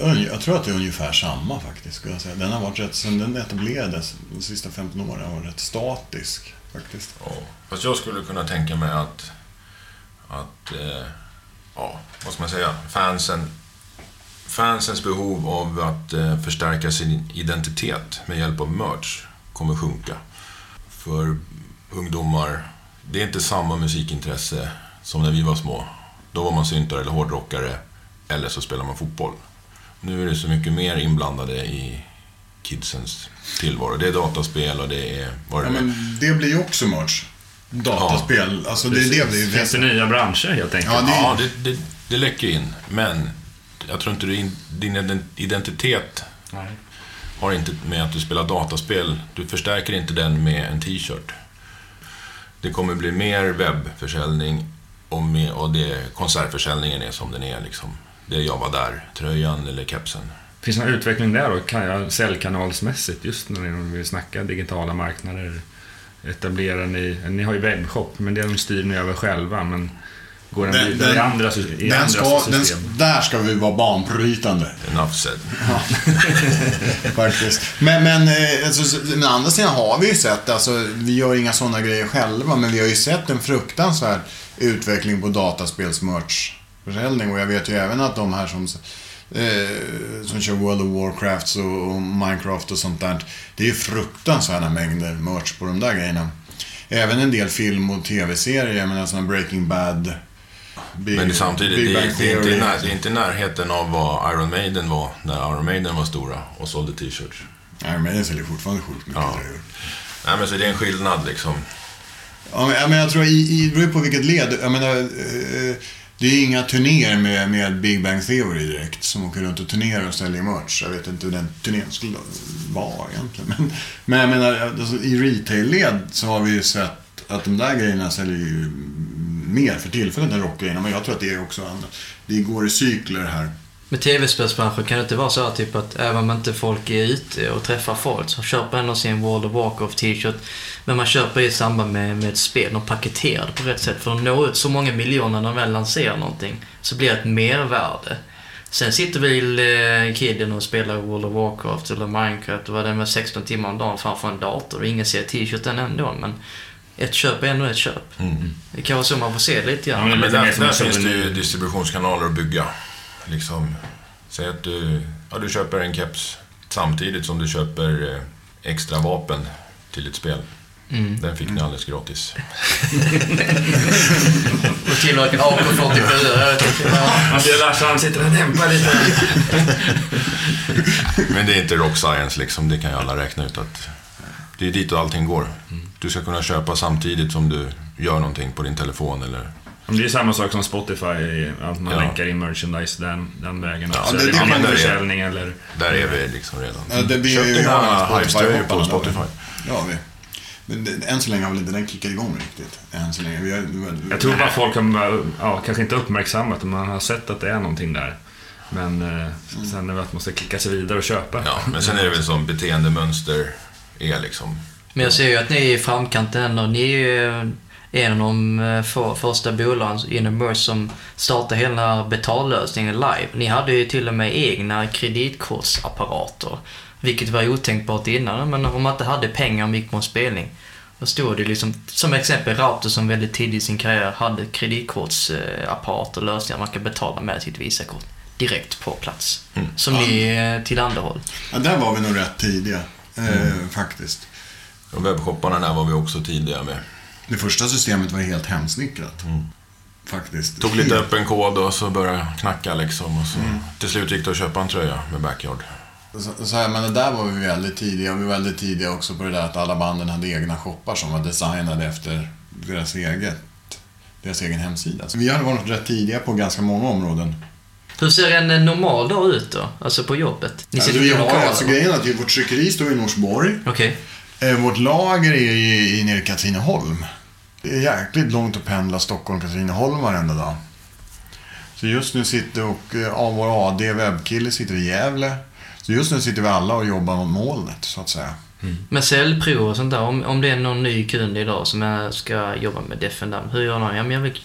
Jag, jag tror att det är ungefär samma faktiskt, skulle jag säga. Den har varit rätt, sen den etablerades de sista 15 åren, har varit rätt statisk faktiskt. Ja. Fast jag skulle kunna tänka mig att, att eh, ja, vad ska man säga, fansen, fansens behov av att eh, förstärka sin identitet med hjälp av merch kommer sjunka. För ungdomar, det är inte samma musikintresse som när vi var små. Då var man syntare eller hårdrockare, eller så spelar man fotboll. Nu är det så mycket mer inblandade i kidsens tillvaro. Det är dataspel och det är vad det Ja, är. men det blir ju också merch. Dataspel, alltså det det blir Finns det nya branscher helt enkelt? Ja, det- Ja, det, det, det läcker in. Men jag tror inte du, in- din identitet Nej. har inte med att du spelar dataspel. Du förstärker inte den med en t-shirt. Det kommer bli mer webbförsäljning och, med, och det, konsertförsäljningen är som den är. Liksom. Det är jag var där, tröjan eller kepsen. Finns det någon utveckling där då, kan jag- säljkanalsmässigt, just när ni vill snacka digitala marknader? Etablerar ni, ni har ju webbshop, men det styr ni över själva, men går den, Den- vidare i den- andra, i Den andra ska, den, system? där ska vi vara banbrytande. Enough said. [LAUGHS] Faktiskt. Men, men, eh, alltså, men andra sidan har vi ju sett, alltså, vi gör inga sådana grejer själva, men vi har ju sett en fruktansvärd utveckling på dataspelsmerchförsäljning och jag vet ju även att de här som, eh, som kör World of Warcraft och, och Minecraft och sånt där, det är ju fruktansvärda mängder merch på de där grejerna. Även en del film och tv-serier, jag menar sådana Breaking Bad, Big, Men samtidigt, Big det, är- det, är när- det är inte närheten av vad Iron Maiden var när Iron Maiden var stora och sålde t-shirts. Nej, men den säljer fortfarande sjukt mycket Ja. grejer. Nej, men så det är en skillnad liksom. Ja, men, jag, tror, i, i, det beror på vilket led. Jag menar, eh, det är inga turnéer med, med Big Bang Theory direkt som åker runt och turnerar och säljer merch. Jag vet inte hur den turnén skulle vara egentligen. Men, men jag menar, alltså, i retail-led så har vi ju sett att de där grejerna säljer ju mer för tillfället än rockgrejerna. Men jag tror att det är också annat. Det går i cykler här. Med tv-spelsbranschen kan det inte vara så här typ att även om inte folk är ute och träffar folk så köper ändå sin World of Warcraft t-shirt. Men man köper i samband med, med ett spel och paketerar det på rätt sätt. För att nå ut så många miljoner när de väl lanserar någonting så blir det ett mervärde. Sen sitter väl eh, kidden och spelar World of Warcraft eller Minecraft och vad det är med 16 timmar om dagen framför en dator och ingen ser t-shirten ändå. Men ett köp är ändå ett köp. Mm. Det kan vara så man får se det lite grann. Ja, men Men där, där finns det ju distributionskanaler att bygga. Liksom, säg att du, ja, du köper en keps samtidigt som du köper eh, extra vapen till ditt spel. Mm. Den fick ni alldeles gratis. [LAUGHS] Och tillverkar AK47. Jag vet inte. Ja. Man ser Lars, han sitter och dämpar lite. [LAUGHS] Men det är inte rock science liksom, det kan ju alla räkna ut att det är dit allting går. Du ska kunna köpa samtidigt som du gör någonting på din telefon eller... Det är samma sak som Spotify, att man Ja. länkar in merchandise den, den vägen. Ja, det- Eller det annan försäljning eller... Där är vi liksom redan. Ja, det blir Köp ju dina jag Hives-tröjor på Spotify. Ja, vi. Men det- än så länge har väl inte den kickat igång riktigt. Än så länge. Vi har, Jag tror bara folk har, ja, kanske inte uppmärksammat, men man har sett att det är någonting där. Men eh, sen är det att man måste klicka sig vidare och köpa. Ja, men sen är det väl som beteendemönster är liksom. Men jag ser ju att ni är i framkanten ändå. Ni är ju en av de första bolagen inom Merch som startade hela betallösningen live. Ni hade ju till och med egna kreditkortsapparater. Vilket var otänkbart innan, men om man inte hade pengar och gick på en spelning. Då stod det liksom, som exempel Rauter som väldigt tidigt i sin karriär hade kreditkortsapparater och lösningar man kan betala med sitt Visakort. Direkt på plats. Mm. Som Ja. ni eh, tillhandahåll. Ja, där var vi nog rätt tidiga. Eh, Faktiskt. Och webbshopparna där var vi också tidiga med. Det första systemet var helt hemsnickrat. Faktiskt. Tog lite öppen kod och så började knacka liksom. Och så Mm. Till slut gick det att köpa en tröja med backyard. Så, så här, men det där var vi väldigt tidiga. Vi var väldigt tidiga också på det där att alla banden hade egna shoppar som var designade efter deras eget deras egen hemsida. Så vi hade varit rätt tidiga på ganska många områden. Hur ser en eh, normal dag ut då? Alltså på jobbet? Ni Alltså, vi har, alltså, grejen är att vårt tryckeri står i Norsborg. Okej. Eh, vårt lager är i, i nere i Katrineholm. Det är jäkligt långt att pendla Stockholm-Katrineholm varenda dag. Så just nu sitter och eh, ja, vår AD webbkille sitter i Gävle. Så just nu sitter vi alla och jobbar mot molnet så att säga. Mm. Men säljprov och sånt där, om, om det är någon ny kund idag som jag ska jobba med Defendam, hur gör man? Ja, men jag vill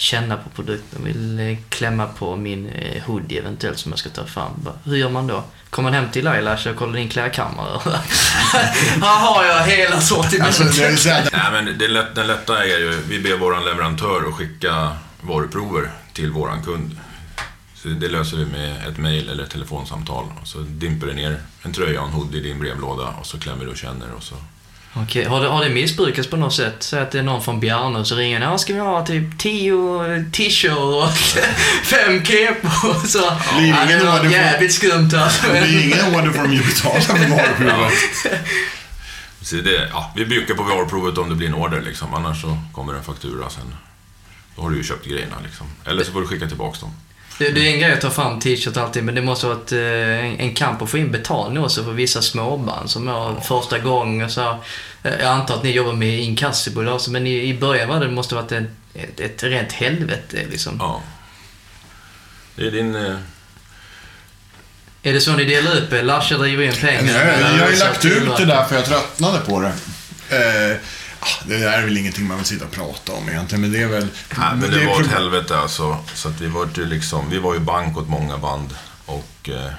känna på produkten, vill eh, klämma på min eh, hoodie eventuellt som jag ska ta fram. Hur gör man då? Kommer man hem till Laila och kollar din klädkammare? [LAUGHS] Här har jag hela sortimentet. Alltså, det är så här, Nej, men det lätt, den lätta är ju, vi ber vår leverantör att skicka varuprover till våran kund. Så det löser vi med ett mail eller ett telefonsamtal. Och så dimper det ner en tröja och en hoodie i din brevlåda och så klämmer du och känner och så. Okej, har, det, har det missbrukats på något sätt? Säg att det är någon från Bjarne så ringer ja, ska vi ha typ 10 t-shirts och [LAUGHS] fem kepor [LAUGHS] så. Ja, det är ingen något order från- jävligt skumt alltså. det ingen order för de ju betalar för varuprovet. så det, ja, vi brukar på varuprovet om det blir en order liksom. Annars så kommer en faktura sen. Då har du ju köpt grejerna liksom. Eller så får du skicka tillbaka dem. Det, det är en grej att ta fram t-shirt alltid, men det måste vara ett, eh, en, en kamp att få in betalning också för vissa småband som har första gången. Så, här, eh, jag antar att ni jobbar med inkassobolag, alltså, men i, i början var det, det måste varit ett, ett, ett rent helvete liksom. Ja. Det är din... Eh, Är det så ni delar upp det? Larsa driver in pengar? Nej, jag har ju lagt ut det där för jag tröttnade på det. Eh, det där är väl ingenting man vill sitta och prata om egentligen, men det är väl... Nej, men det är var ett helvete alltså. Så att vi var ju liksom, vi var ju bank åt många band. Och eh,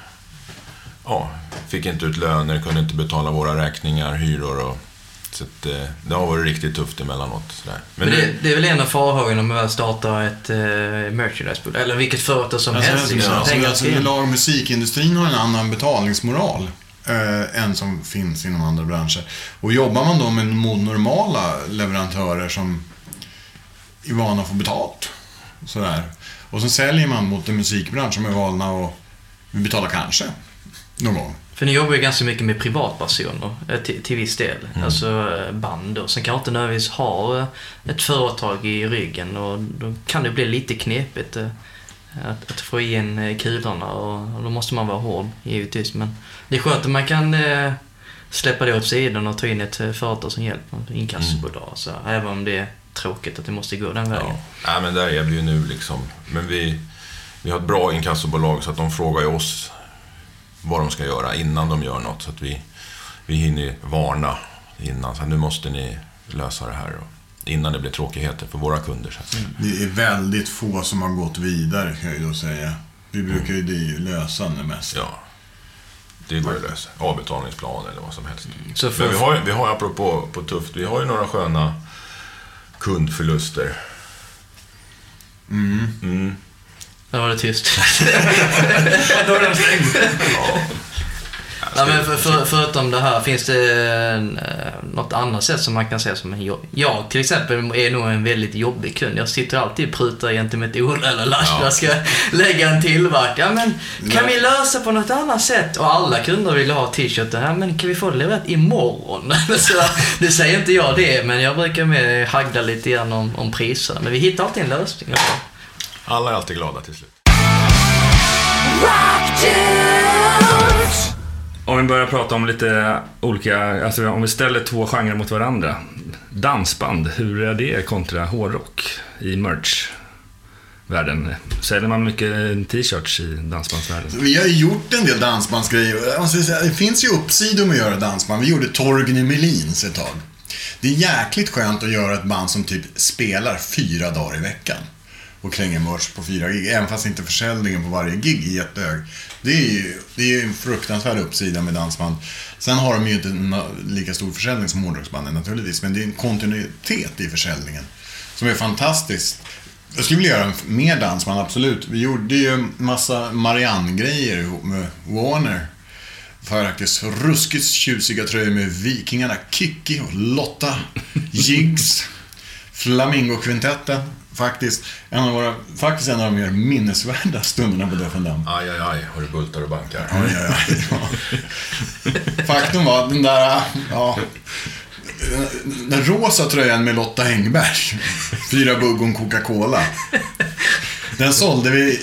ja, fick inte ut löner, kunde inte betala våra räkningar, hyror och... Så att, eh, det har varit riktigt tufft emellanåt. Sådär. Men nu- det, det är väl en av farhågorna med att starta ett uh, merchandisebolag, eller vilket företag som Alltså, helst. alltså, Liksom. alltså, alltså, lag- musikindustrin har en annan betalningsmoral eh, än som finns inom andra branscher. Och jobbar man då med normala leverantörer som är vana att få betalt, sådär. och så säljer man mot en musikbransch som är vana att betala kanske, någon gång. För ni jobbar ju ganska mycket med privatpersoner eh, till, till viss del. Alltså eh, band och sen kan inte nödvändigtvis ha eh, ett företag i ryggen och då kan det bli lite knepigt att, att få in eh, kulorna och, och då måste man vara hård givetvis. Men det är skönt att man kan eh, släppa det åt sidan och ta in ett eh, företag som hjälp, ett inkassobolag. Så även om det är tråkigt att det måste gå den vägen. Ja, Nej, men där är vi ju nu liksom. Men vi, vi har ett bra inkassobolag så att de frågar ju oss vad de ska göra innan de gör något. Så att vi, vi hinner varna innan. Så nu måste ni lösa det här. Och, innan det blir tråkigheter för våra kunder. Så. Det är väldigt få som har gått vidare kan jag ju då säga. Vi brukar ju det lösa det mest. Ja. Det går att lösa. Avbetalningsplan eller vad som helst. Så för- Men vi har, ju- vi har apropå på tufft, vi har ju några sköna kundförluster. Mm. Där var det tyst. [LAUGHS] Då är de stängda. Ja, men för, för, förutom det här, finns det eh, något annat sätt som man kan säga som en jobb? Jag till exempel är nog en väldigt jobbig kund. Jag sitter alltid och prutar gentemot Ola eller Lars Ja. jag ska lägga en tillverkare. Men kan vi lösa på något annat sätt? Och alla kunder vill ha t-shirten. Ja, men kan vi få det levererat imorgon? [LAUGHS] Så, det säger inte jag det, men jag brukar med hagla lite grann om, om priserna. Men vi hittar alltid en lösning. Alla är alltid glada till slut. Om vi börjar prata om lite olika, alltså om vi ställer två genrer mot varandra. Dansband, hur är det kontra hårdrock i merch-världen? Säljer man mycket t-shirts i dansbandsvärlden? Vi har ju gjort en del dansbandsgrejer. Alltså, det finns ju uppsidor med att göra dansband. Vi gjorde Torgny Melins ett tag. Det är jäkligt skönt att göra ett band som typ spelar fyra dagar i veckan. Och kränger merch på fyra gig. Även fast inte försäljningen på varje gig är jättehög. Det är ju det är ju en fruktansvärd uppsida med dansband. Sen har de ju inte lika stor försäljning som hårdrocksbanden naturligtvis. Men det är en kontinuitet i försäljningen. Som är fantastiskt. Jag skulle vilja göra mer dansband, absolut. Vi gjorde ju massa Marianne-grejer ihop med Warner. Faktiskt ruskigt tjusiga tröjor med Vikingarna, Kikki och Lotta, Jigs, [LAUGHS] Flamingokvintetten. Faktiskt en av våra, faktiskt en av de mer minnesvärda stunderna på Def Dam. Aj, aj, aj, har du bultar och bankar. Oj, oj, ja. Faktum var, den där, ja, den rosa tröjan med Lotta Engberg, fyra bugg och en Coca-Cola. Den sålde vi,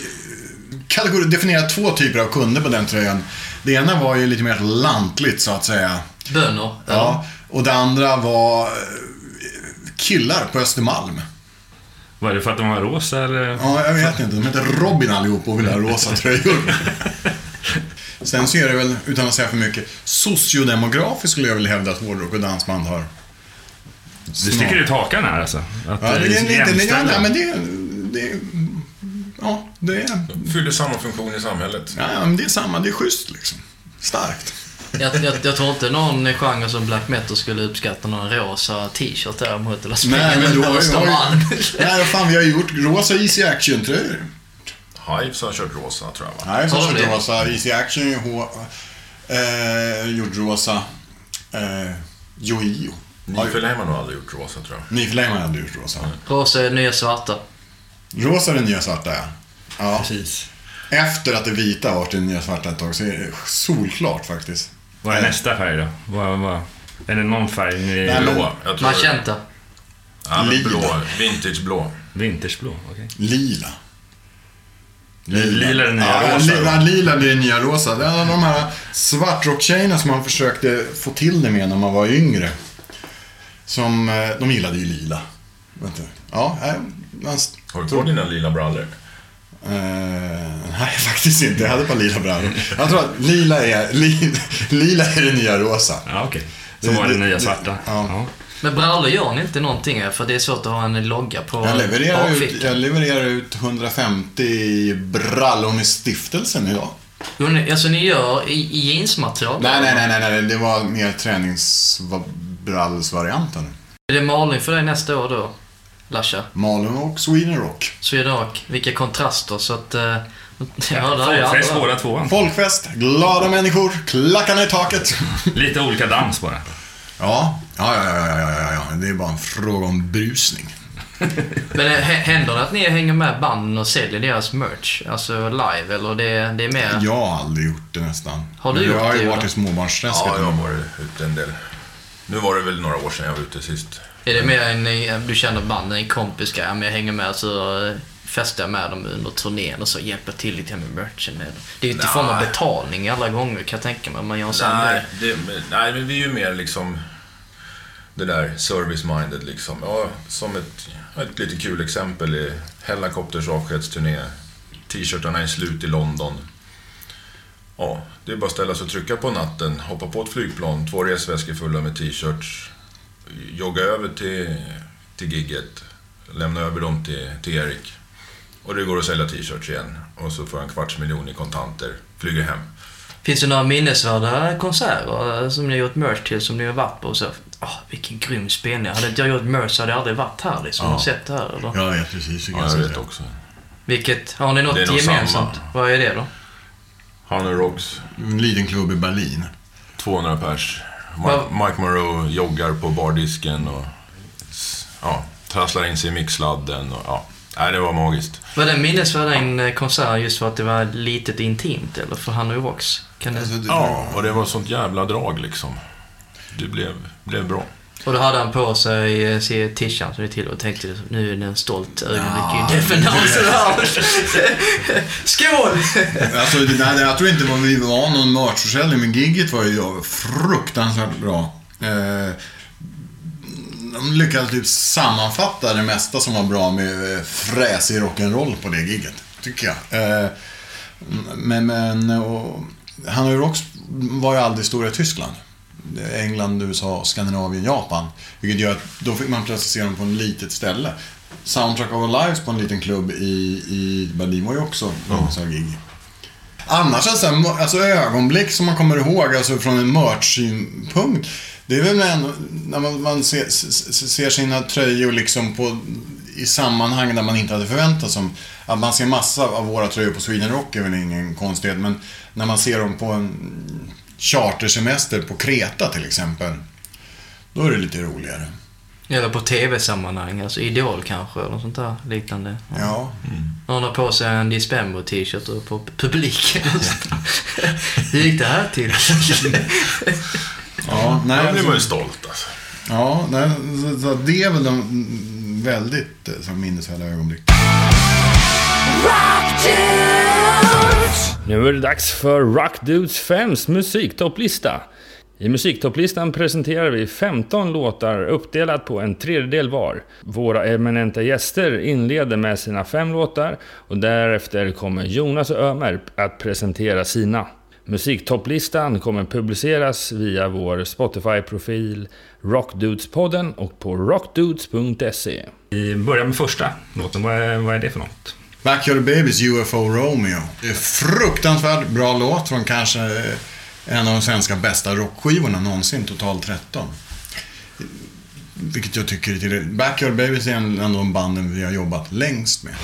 definierat två typer av kunder på den tröjan. Det ena var ju lite mer lantligt så att säga. Bönor. Ja, och det andra var eh, killar på Östermalm. Var det för att de var rosa eller? Ja, jag vet inte. De heter Robin allihop och vill ha rosa tröjor. [LAUGHS] Sen så är det väl, utan att säga för mycket, sociodemografiskt skulle jag vilja hävda att hårdrock och dansband har. Du sticker ut hakan här alltså? Att Ja, det är lite, ja, jämställa. nej, men det, det, ja, det är, Fyller samma funktion i samhället. ja, men det är samma, det är schysst liksom. Starkt. Jag, jag, jag tror inte någon genre som black metal skulle uppskatta någon rosa t-shirt däremot. Eller Nej, men då har vi- Östermalm. Nej, fan, vi har gjort rosa Easy Action-tröjor. Hives har kört rosa, tror jag, va? Nej, så Har har det? rosa. Easy Action hå- eh, gjort rosa. Eh, Joio. Nifelheim har nog aldrig gjort rosa, tror jag. Niflame har aldrig gjort rosa. Rosa är nya svarta. Rosa är den nya svarta, ja. ja. Precis. Efter att det vita har varit det nya svarta ett tag så är det solklart faktiskt. Vad är nästa färg då? Vad, vad, är det någon färg ni... Nej, men- Blå. Jag tror Magenta. Ja, men Lila. blå. Vintageblå. Vintersblå, okej. Lila. Lila är den nya ja, rosa. Lila, lila blir det nya rosa. Det är de här svartrocktjejerna som man försökte få till det med när man var yngre. Som, eh, de gillade ju lila. Vet du. Ja, nej, man, Har du på dina lila brallor? Eh, nej, [LAUGHS] faktiskt inte. Jag hade par lila brallor. Jag tror att lila är, [LAUGHS] li, lila är det nya rosa. Ja, okej. Som Det- var det det- nya det- svarta. ja. Ja. Men brallor gör ni inte någonting för det är svårt att ha en logga på Jag levererar, ut, jag levererar ut 150 brallor med stiftelsen idag. Alltså ni gör i, i jeansmaterial? Nej, nej, nej, nej, nej, det var mer träningsbrallsvarianten. Är det Malin för dig nästa år då? Lasha? Malin och Sweden Rock. Sweden Rock. Vilka kontraster så att... Uh, [LAUGHS] ja, det Folkfest båda två. Folkfest, glada människor, klackarna i taket. Lite olika dans bara. Ja, ja, ja, ja, ja, ja, ja. det är bara en fråga om brusning. Men eh, hä- händer det att ni hänger med banden och säljer deras merch? Alltså live eller det, det är mer... Jag har aldrig gjort det nästan. Har du Men gjort Jag har det, ju varit i småbarnsträsket. Ja, jag har varit ute en del. Nu var det väl några år sedan jag var ute sist. Är det mer en, eh, du känner banden, en kompis men jag hänger med så eh, festar jag med dem under turnén och så hjälper till lite med merchen. Det är ju inte i form av betalning alla gånger kan jag tänka mig, man gör en Nej, det, nej, men vi är ju mer liksom det där service-minded liksom. Ja, som ett, ett lite kul exempel är Hellacopters avskedsturné T-shirtarna är slut i London. Ja, det är bara att ställa sig och trycka på natten, hoppa på ett flygplan, två resväskor fulla med t-shirts, jogga över till, till gigget, lämna över dem till, till Erik. Och det går att sälja t-shirts igen. Och så får jag en kvarts miljon i kontanter, flyger hem. Finns det några minnesvärda konserter eh, som ni har gjort merch till, som ni har varit på och så? Oh, vilken grym spelning. Hade inte jag gjort merch så hade jag aldrig varit här liksom, Ja. och sett det här. Eller? Jag vet precis Ja, jag vet också. Vilket, har ni något Det är gemensamt? samma. Vad är det då? Hanoi Rocks, En liten klubb i Berlin. 200 pers. Mike, Mike Moreau joggar på bardisken och ja, trasslar in sig i mixladden. Och, ja. Nej, det var magiskt. Var den minnesvärd en eh, konsert just för att det var litet och intimt, eller för Hanoi Rocks? Kan det... Alltså, det, Ja, och det var sånt jävla drag liksom. Det blev, blev bra. Och då hade han på sig eh, se tishan som det till och tänkte nu är det en stolt ögonblick Ja, i Defendansen här. [LAUGHS] [LAUGHS] Skål! Alltså, det där, jag tror inte det var, vi var någon merchförsäljning, men gigget var ju fruktansvärt bra. Eh, de lyckades typ sammanfatta det mesta som var bra med eh, fräsig rock'n'roll på det gigget, tycker jag. Eh, men, men och, Hanoi Rocks var ju aldrig stora i Tyskland. England, USA, Skandinavien, Japan. Vilket gör att då fick man plötsligt se dem på en litet ställe. Soundtrack of Our Lives på en liten klubb i, i Berlin var ju också här gig. Annars alltså, alltså ögonblick som man kommer ihåg alltså från en merch-synpunkt. Det är väl en, när man, man ser, ser sina tröjor liksom på, i sammanhang där man inte hade förväntat sig. Att man ser massa av våra tröjor på Sweden Rock är väl ingen konstighet. Men när man ser dem på en chartersemester på Kreta till exempel. Då är det lite roligare. Eller på TV-sammanhang, alltså Idol kanske, eller något sånt där liknande. Ja. Någon har på sig en Disbember-t-shirt och på publiken. [LAUGHS] Hur gick det här till? [LAUGHS] Ja, nej, Då blir alltså- man ju stolt alltså. Ja, nej, så, så det är väl de mm, väldigt eh, så minnesvärda ögonblick. Nu är det dags för Rock Dudes 5s musiktopplista. I musiktoplistan presenterar vi 15 låtar uppdelat på en tredjedel var. Våra eminenta gäster inleder med sina fem låtar och därefter kommer Jonas och Ömer att presentera sina. Musiktopplistan kommer publiceras via vår Spotify-profil Rockdudespodden och på rockdudes.se. Vi börjar med första låten. Vad är, vad är det för något? Backyard Babies UFO Romeo. Det är fruktansvärt bra låt från kanske eh, en av de svenska bästa rockskivorna någonsin, Total 13. Vilket jag tycker är tillräckligt. Backyard Babies är en en av de banden vi har jobbat längst med.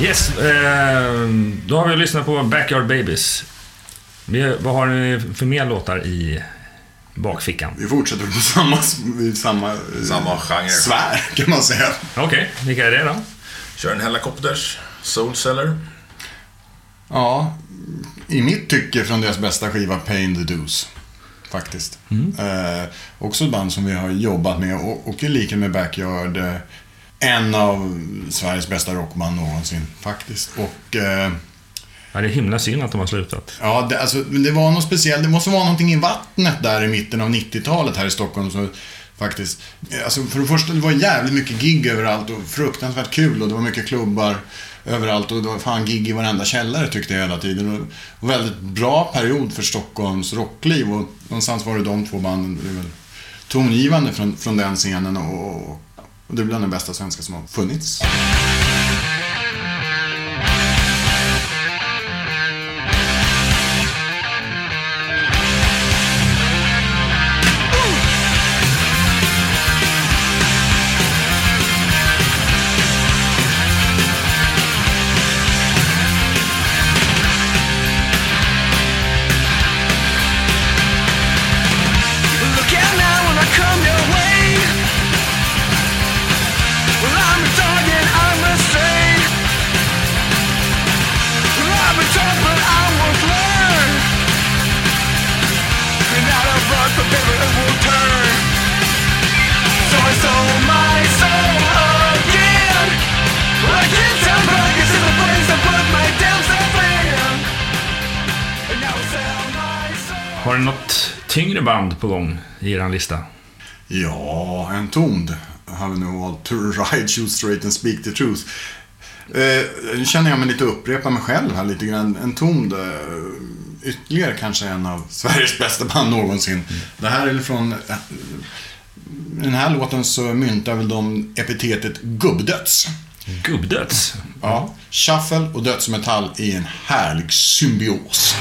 Yes, eh, då har vi lyssnat på Backyard Babies. Vi, vad har ni för mer låtar i bakfickan? Vi fortsätter på samma, samma, eh, Samma genre. sfär, kan man säga. Okej, vilka är det då? Kör en Helicopters, Soulseller. Ja, i mitt tycke från deras bästa skiva Pain the Deuce. Faktiskt. Eh, också ett band som vi har jobbat med och, och i likhet med Backyard eh, en av Sveriges bästa rockband någonsin faktiskt. Och eh, Ja, det är himla synd att de har slutat. ja, det, alltså, det var något speciellt. Det måste vara någonting i vattnet där i mitten av 90-talet här i Stockholm. Så, faktiskt. Eh, Alltså, för det första, det var jävligt mycket gig överallt och fruktansvärt kul och det var mycket klubbar överallt och det var fan gig i varenda källare tyckte jag hela tiden. Och, och väldigt bra period för Stockholms rockliv och någonstans var det de två banden det är väl tongivande från, från den scenen och, och, och det är bland de bästa svenska som har funnits. Band på gång i er lista? Ja, en tomd har vi nog valt. To ride, shoot straight and speak the truth. Eh, nu känner jag mig lite upprepa mig själv här lite grann. En tomd. Eh, ytterligare kanske en av Sveriges bästa band någonsin. Mm. Det här är från... Eh, den här låten så myntar väl de epitetet gubbdöds. Gubbdöds? Ja. Shuffle och dödsmetall i en härlig symbios.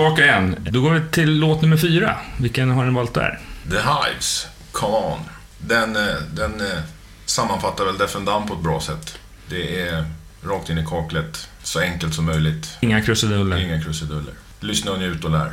Tillbaka igen. Då går vi till låt nummer fyra. Vilken har ni valt där? The Hives, Come On. Den, eh, den eh, sammanfattar väl Deaf Dumb på ett bra sätt. Det är rakt in i kaklet, så enkelt som möjligt. Inga krusiduller. Inga krusiduller. Lyssna och njut och lär.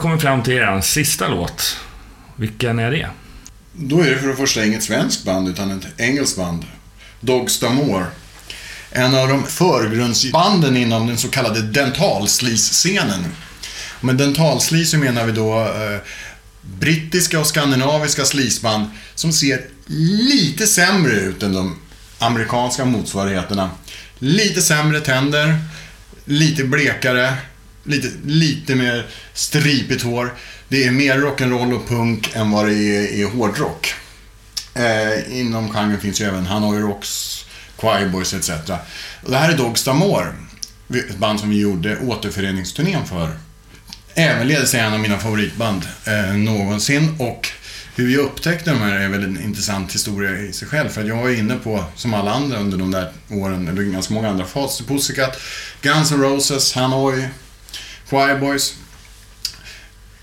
Vi kommit fram till er sista låt. Vilken är det? Då är det för det första inget svenskt band, utan ett engelskt band. Dogs D'Amour. En av de förgrundsbanden inom den så kallade dentalslis-scenen. Med dentalslis så menar vi då eh, brittiska och skandinaviska slisband som ser lite sämre ut än de amerikanska motsvarigheterna. Lite sämre tänder, lite blekare, lite, lite mer stripigt hår. Det är mer rock'n'roll och punk än vad det är, är hårdrock. Eh, inom genren finns ju även Hanoi Rocks, Choirboys etc. Och det här är Dogs D'Amore. Ett band som vi gjorde återföreningsturnén för. Ävenledes är en av mina favoritband eh, någonsin och hur vi upptäckte de här är väl en intressant historia i sig själv. För jag var inne på, som alla andra under de där åren, eller ganska många andra faser, Pussycat, Guns N' Roses, Hanoi, Choirboys.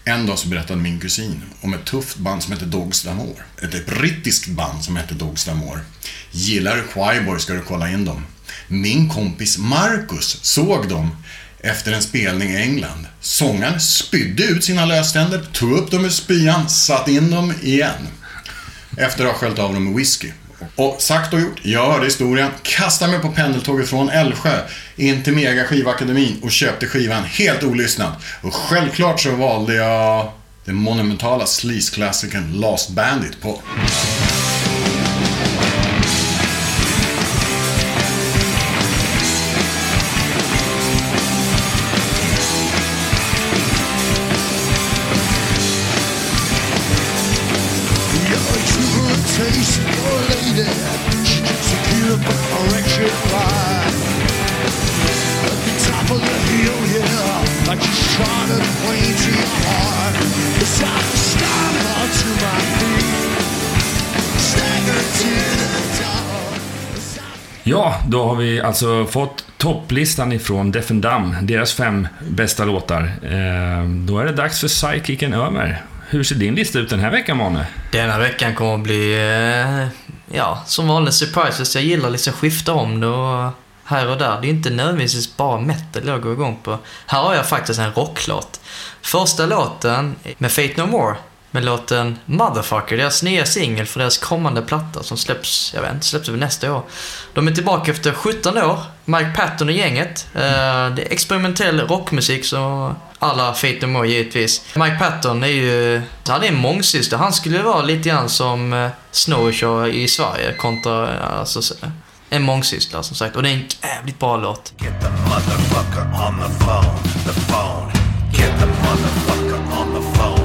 En dag så berättade min kusin om ett tufft band som hette Dogs D'Amour. Ett brittiskt band som hette Dogs D'Amour. Gillar du Choirboys ska du kolla in dem. Min kompis Marcus såg dem efter en spelning i England. Sångaren spydde ut sina löständer, tog upp dem ur spyan, satte in dem igen. Efter att ha sköljt av dem med whisky. Och sagt och gjort, jag hörde historien, kastade mig på pendeltåget från Älvsjö in till Mega skivakademin och köpte skivan helt olyssnad. Och självklart så valde jag den monumentala sleaze-klassikern Last Bandit på. Har vi alltså fått topplistan ifrån Def Dumb, deras fem bästa låtar. Eh, då är det dags för Psykicen över. Hur ser din lista ut den här veckan, Mane? Denna veckan kommer att bli, eh, ja, som vanligt surprises. Jag gillar liksom skifta om det och här och där. Det är inte nödvändigtvis bara metal jag går igång på. Här har jag faktiskt en rocklåt. Första låten eh, med Fate No More med låten Motherfucker, deras nya singel för deras kommande platta som släpps, jag vet inte, släpps väl nästa år. De är tillbaka efter 17 år, Mike Patton och gänget. Eh, det är experimentell rockmusik så alla Fate No More givetvis. Mike Patton är ju, han är en mångsyster. Han skulle vara lite grann som eh, uh, Snowshow i Sverige kontra, alltså, en mångsyssla som sagt. Och det är en jävligt bra låt. Get the motherfucker on the phone, the phone. Get the motherfucker on the phone.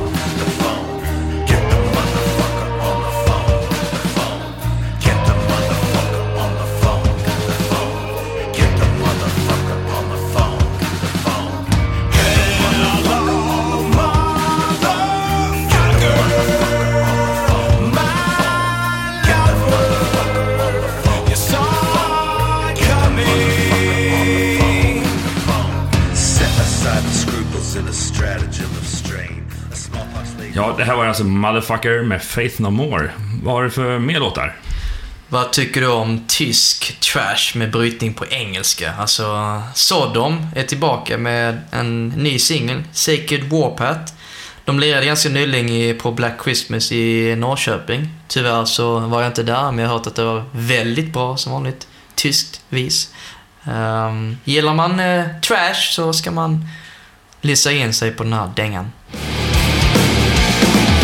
Ja, det här var alltså Motherfucker med Faith No More. Vad har du för mer låtar? Vad tycker du om tysk trash med brytning på engelska? Alltså, Sodom är tillbaka med en ny singel, Sacred Warpath. De lirade ganska nyligen på Black Christmas i Norrköping. Tyvärr så var jag inte där, men jag har hört att det var väldigt bra som vanligt. Tyskt vis. Um, gillar man uh, trash så ska man lissa in sig på den här dängan.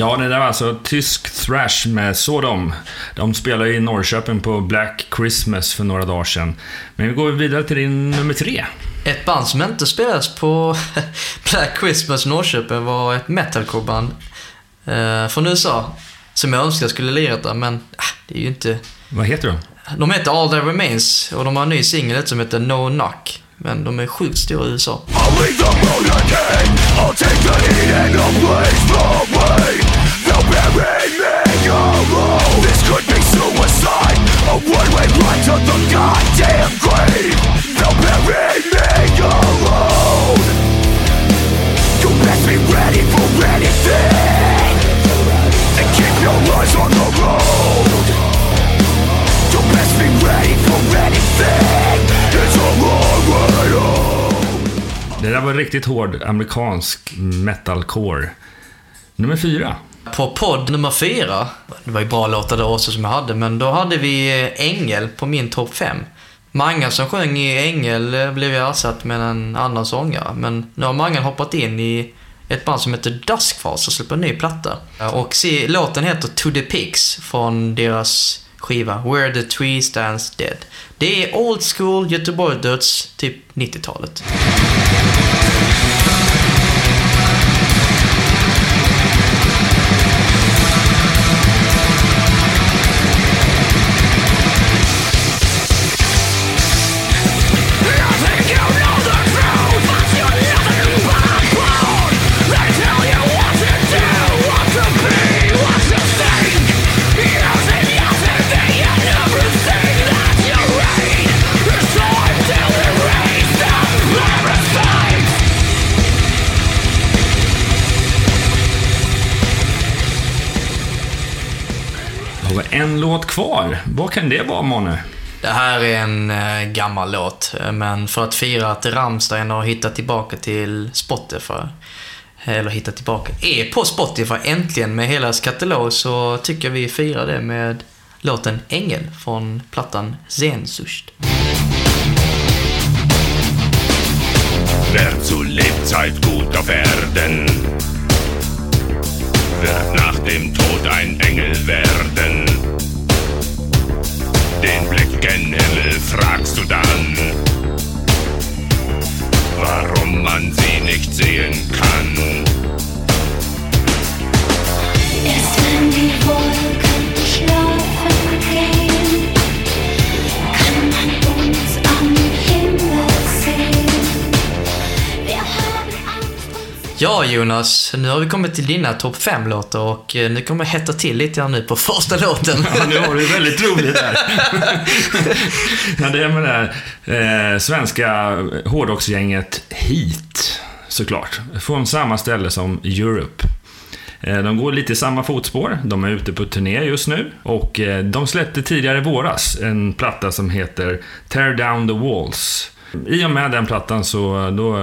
Ja, det där var alltså tysk thrash med Sodom. De spelade i Norrköping på Black Christmas för några dagar sedan. Men vi går vidare till din nummer tre. Ett band som inte spelas på [LAUGHS] Black Christmas Norrköping var ett metalcore-band eh, från USA. Som jag önskar skulle lirat där, men ah, det är ju inte... Vad heter de? De heter All That Remains och de har en ny singel som heter No Knock. Men de är sjukt stora i USA. This could be suicide A one-way ride to the goddamn grave They'll bury me alone You best be ready for anything And keep your eyes on the road You best be ready for anything It's a long way home Det där var riktigt hård amerikansk metalcore. Nummer fyra. På podd nummer fyra, det var ju bra låtar där också som jag hade, men då hade vi eh, Ängel på min topp fem. Mange som sjöng i Ängel eh, blev ju ersatt med en annan sångare, men nu har Mange hoppat in i ett band som heter Duskfast och släpper en ny platta. Och se, låten heter To the Pigs från deras skiva Where the Tree Stands Dead. Det är old school Göteborg döds typ 90-talet. En låt kvar. Vad kan det vara, Måne? Det här är en äh, gammal låt, men för att fira att Rammstein har hittat tillbaka till Spotify, eller hittat tillbaka, är på Spotify äntligen med hela katalog, så tycker vi firar det med låten Ängel från plattan Sehnsucht. Wer zu Lebzeit gut auf Erden wird nach dem Tod ein Engel werden. Den Blick gen Himmel fragst du dann, warum man sie nicht sehen kann. Erst wenn die Wolken schlafen gehen, Ja, Jonas, nu har vi kommit till dina topp 5-låtar och eh, nu kommer jag hetta till lite grann nu på första låten. Ja, nu har du väldigt roligt här. [LAUGHS] ja, det är med det här, eh, svenska hårdrocksgänget Heat, såklart. Från samma ställe som Europe. Eh, de går lite i samma fotspår. De är ute på turné just nu och eh, de släppte tidigare i våras en platta som heter Tear Down the Walls. I och med den plattan så då,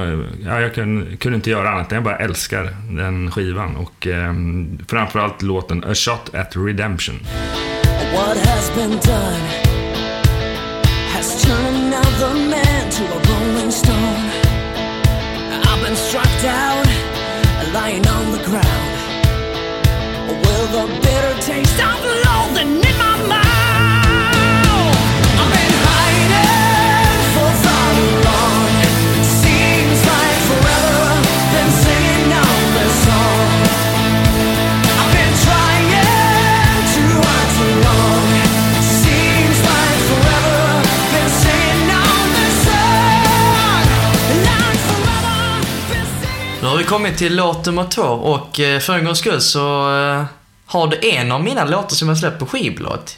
ja, jag kunde, kunde inte göra annat. Jag bara älskar den skivan och eh, framförallt låten A Shot at Redemption. What has been done has turned another man to a rolling stone. I've been struck down, lying on the ground. With a bitter taste of loathing Nu har vi kommit till låt nummer två och eh, för en gångs skull så eh, har du en av mina låtar som jag släppt på skivblad.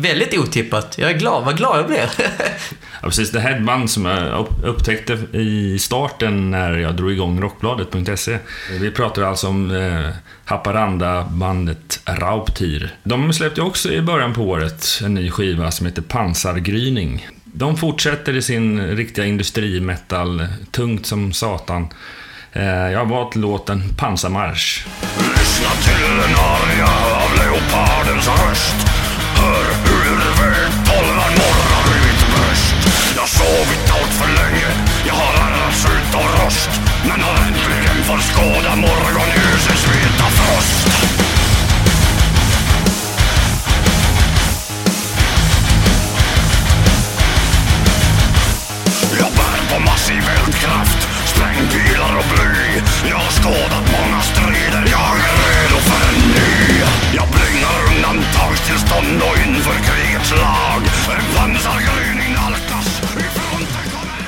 Väldigt otippat. Jag är glad, vad glad jag blir. [LAUGHS] Ja, precis. Det här är ett band som jag upptäckte i starten när jag drog igång rockbladet.se. Vi pratar alltså om eh, Haparanda-bandet Rauptir. De släppte också i början på året en ny skiva som heter Pansargryning. De fortsätter i sin riktiga industrimetal, tungt som satan. Eh, jag har valt låten Pansarmarsch. Lyssna till den arga av leopardens röst. Hör hur vedpolvar morrar i mitt bröst. Jag sovit allt för länge, jag har ärrats ut av rost. Men har äntligen fått skåda morgonljusets vita frost. Jag bär på massiv eldkraft, sprängpilar och bly Jag har skådat många strider, jag är redo för en ny Jag bringar undantagstillstånd och inför krigets lag En pansargryning nalkas, ifrån det kommer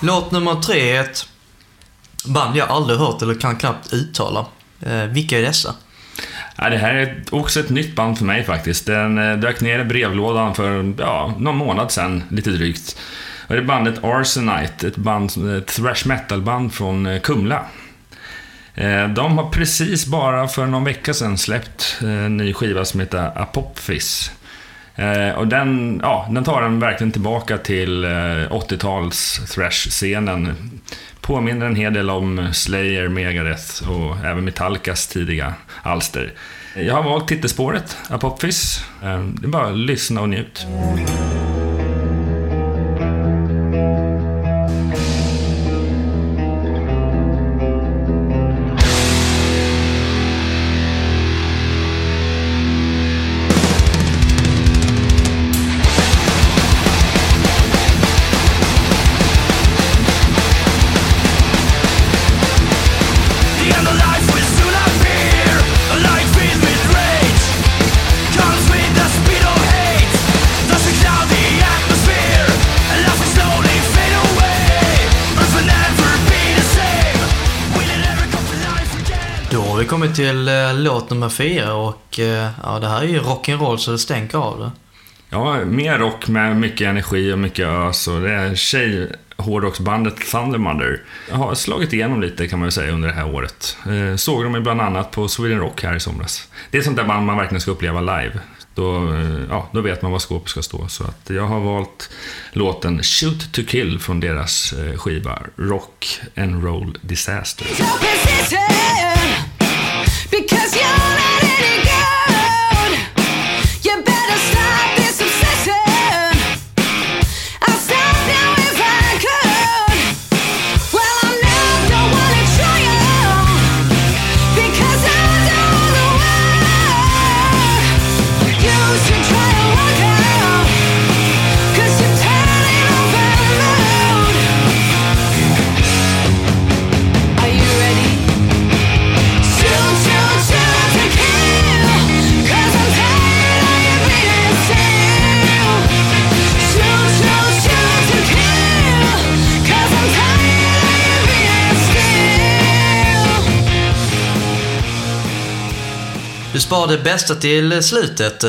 jag låt nummer tre är ett band jag aldrig hört eller kan knappt uttala. Eh, vilka är dessa? Ja, det här är också ett nytt band för mig faktiskt. Den eh, dök ner i brevlådan för ja, någon månad sedan, lite drygt. Och det är bandet Arsenite, ett, band, ett thrash metal-band från eh, Kumla. Eh, de har precis bara för någon vecka sedan släppt eh, en ny skiva som heter Apophis. Och den, ja, den tar den verkligen tillbaka till 80-tals thrash-scenen. Påminner en hel del om Slayer, Megadeth och även Metallicas tidiga alster. Jag har valt titelspåret, Apophis. Det är bara att lyssna och njut. Till eh, låt nummer fyra och eh, ja, det här är ju rock'n'roll så det stänker av det. Ja, mer rock med mycket energi och mycket ös och det är tjej-hårdrocksbandet Thundermother. Jag har slagit igenom lite kan man ju säga under det här året. Eh, såg dem bland annat på Sweden Rock här i somras. Det är sånt där band man verkligen ska uppleva live. Då, eh, ja, då vet man var skåpet ska stå. Så att jag har valt låten Shoot to Kill från deras eh, skiva Rock and Roll Disaster. Cause you're Spar det bästa till slutet.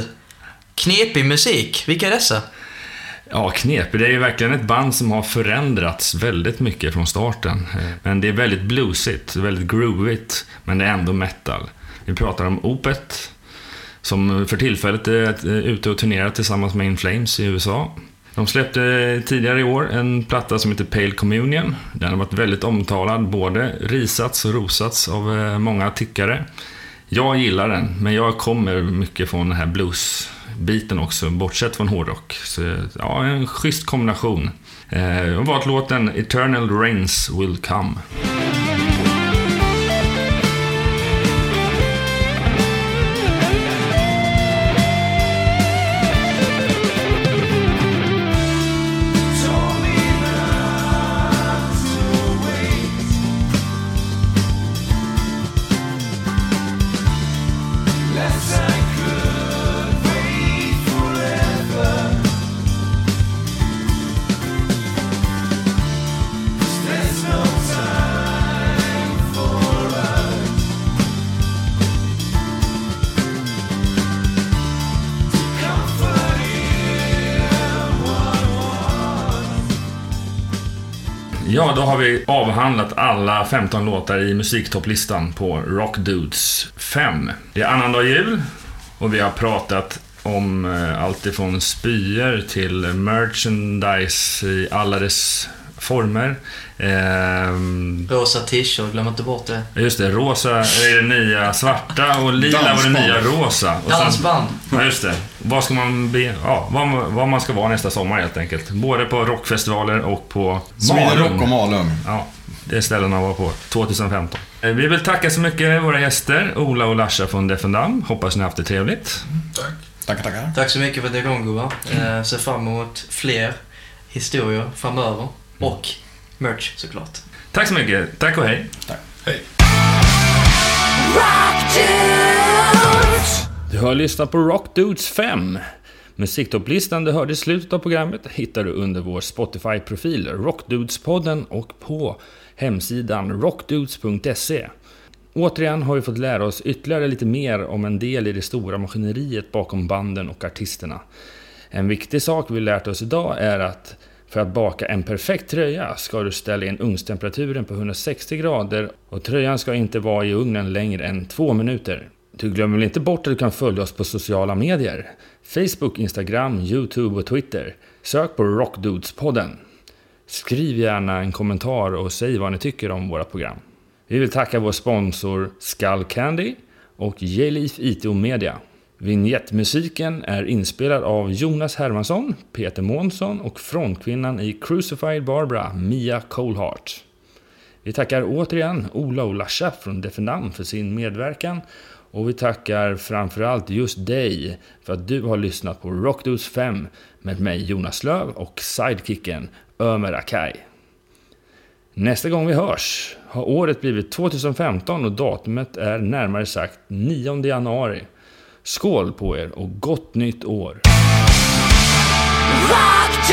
Knepig musik, vilka är dessa? Ja, knepig, Det är ju verkligen ett band som har förändrats väldigt mycket från starten. Men det är väldigt bluesigt, väldigt groovigt, men det är ändå metal. Vi pratar om Opet, som för tillfället är eh, ute och turnerar tillsammans med In Flames i USA. De släppte tidigare i år en platta som heter Pale Communion. Den har varit väldigt omtalad, både risats och rosats av eh, många tyckare. Jag gillar den, men jag kommer mycket från den här bluesbiten också, bortsett från hårdrock. Så ja, en schysst kombination. Eh, jag har valt låten Eternal Rains Will Come. Har vi avhandlat alla 15 låtar i musiktopplistan på Rock Dudes 5. Det är annandag jul och vi har pratat om eh, allt ifrån spyor till merchandise i alla dess former. Ehm, Rosa t-shirt, glöm inte bort det. just det, rosa är det nya svarta och lila var det Dansband. nya rosa. Och sen- Dansband. Ja, just det. Vad ska man be, ja, vad, vad man ska vara nästa sommar helt enkelt. Både på rockfestivaler och på Malung. Rock och Malung. Ja, det är ställena att vara på 2015. Eh, Vi vill tacka så mycket våra gäster, Ola och Larsa från Defendam. Hoppas ni har haft det trevligt. Tack. Tackar, tackar. Tack så mycket för att ni kom gubbar. Eh, ser fram emot fler historier framöver. Och merch såklart. Tack så mycket. Tack och hej. Hej. Du har lyssnat på Rock Dudes 5. Musiktopplistan du hörde i slutet av programmet hittar du under vår Spotify-profil Rockdudespodden och på hemsidan rockdudes.se. Återigen har vi fått lära oss ytterligare lite mer om en del i det stora maskineriet bakom banden och artisterna. En viktig sak vi lärt oss idag är att för att baka en perfekt tröja ska du ställa in ugnstemperaturen på 160 grader och tröjan ska inte vara i ugnen längre än två minuter. Du glömmer väl inte bort att du kan följa oss på sociala medier? Facebook, Instagram, Youtube och Twitter. Sök på Rockdudespodden. Skriv gärna en kommentar och säg vad ni tycker om våra program. Vi vill tacka vår sponsor Skull Candy och J-Leaf IT och Media. Vignettmusiken är inspelad av Jonas Hermansson, Peter Månsson och frontkvinnan i Crucified Barbara, Mia Colehart. Vi tackar återigen Ola och Lasha från Defendam för sin medverkan och vi tackar framförallt just dig för att du har lyssnat på Rockdudes 5 med mig Jonas Löv och sidekicken Ömer Akai. Nästa gång vi hörs har året blivit 2015 och datumet är närmare sagt 9 januari. Skål på er och gott nytt år! Rock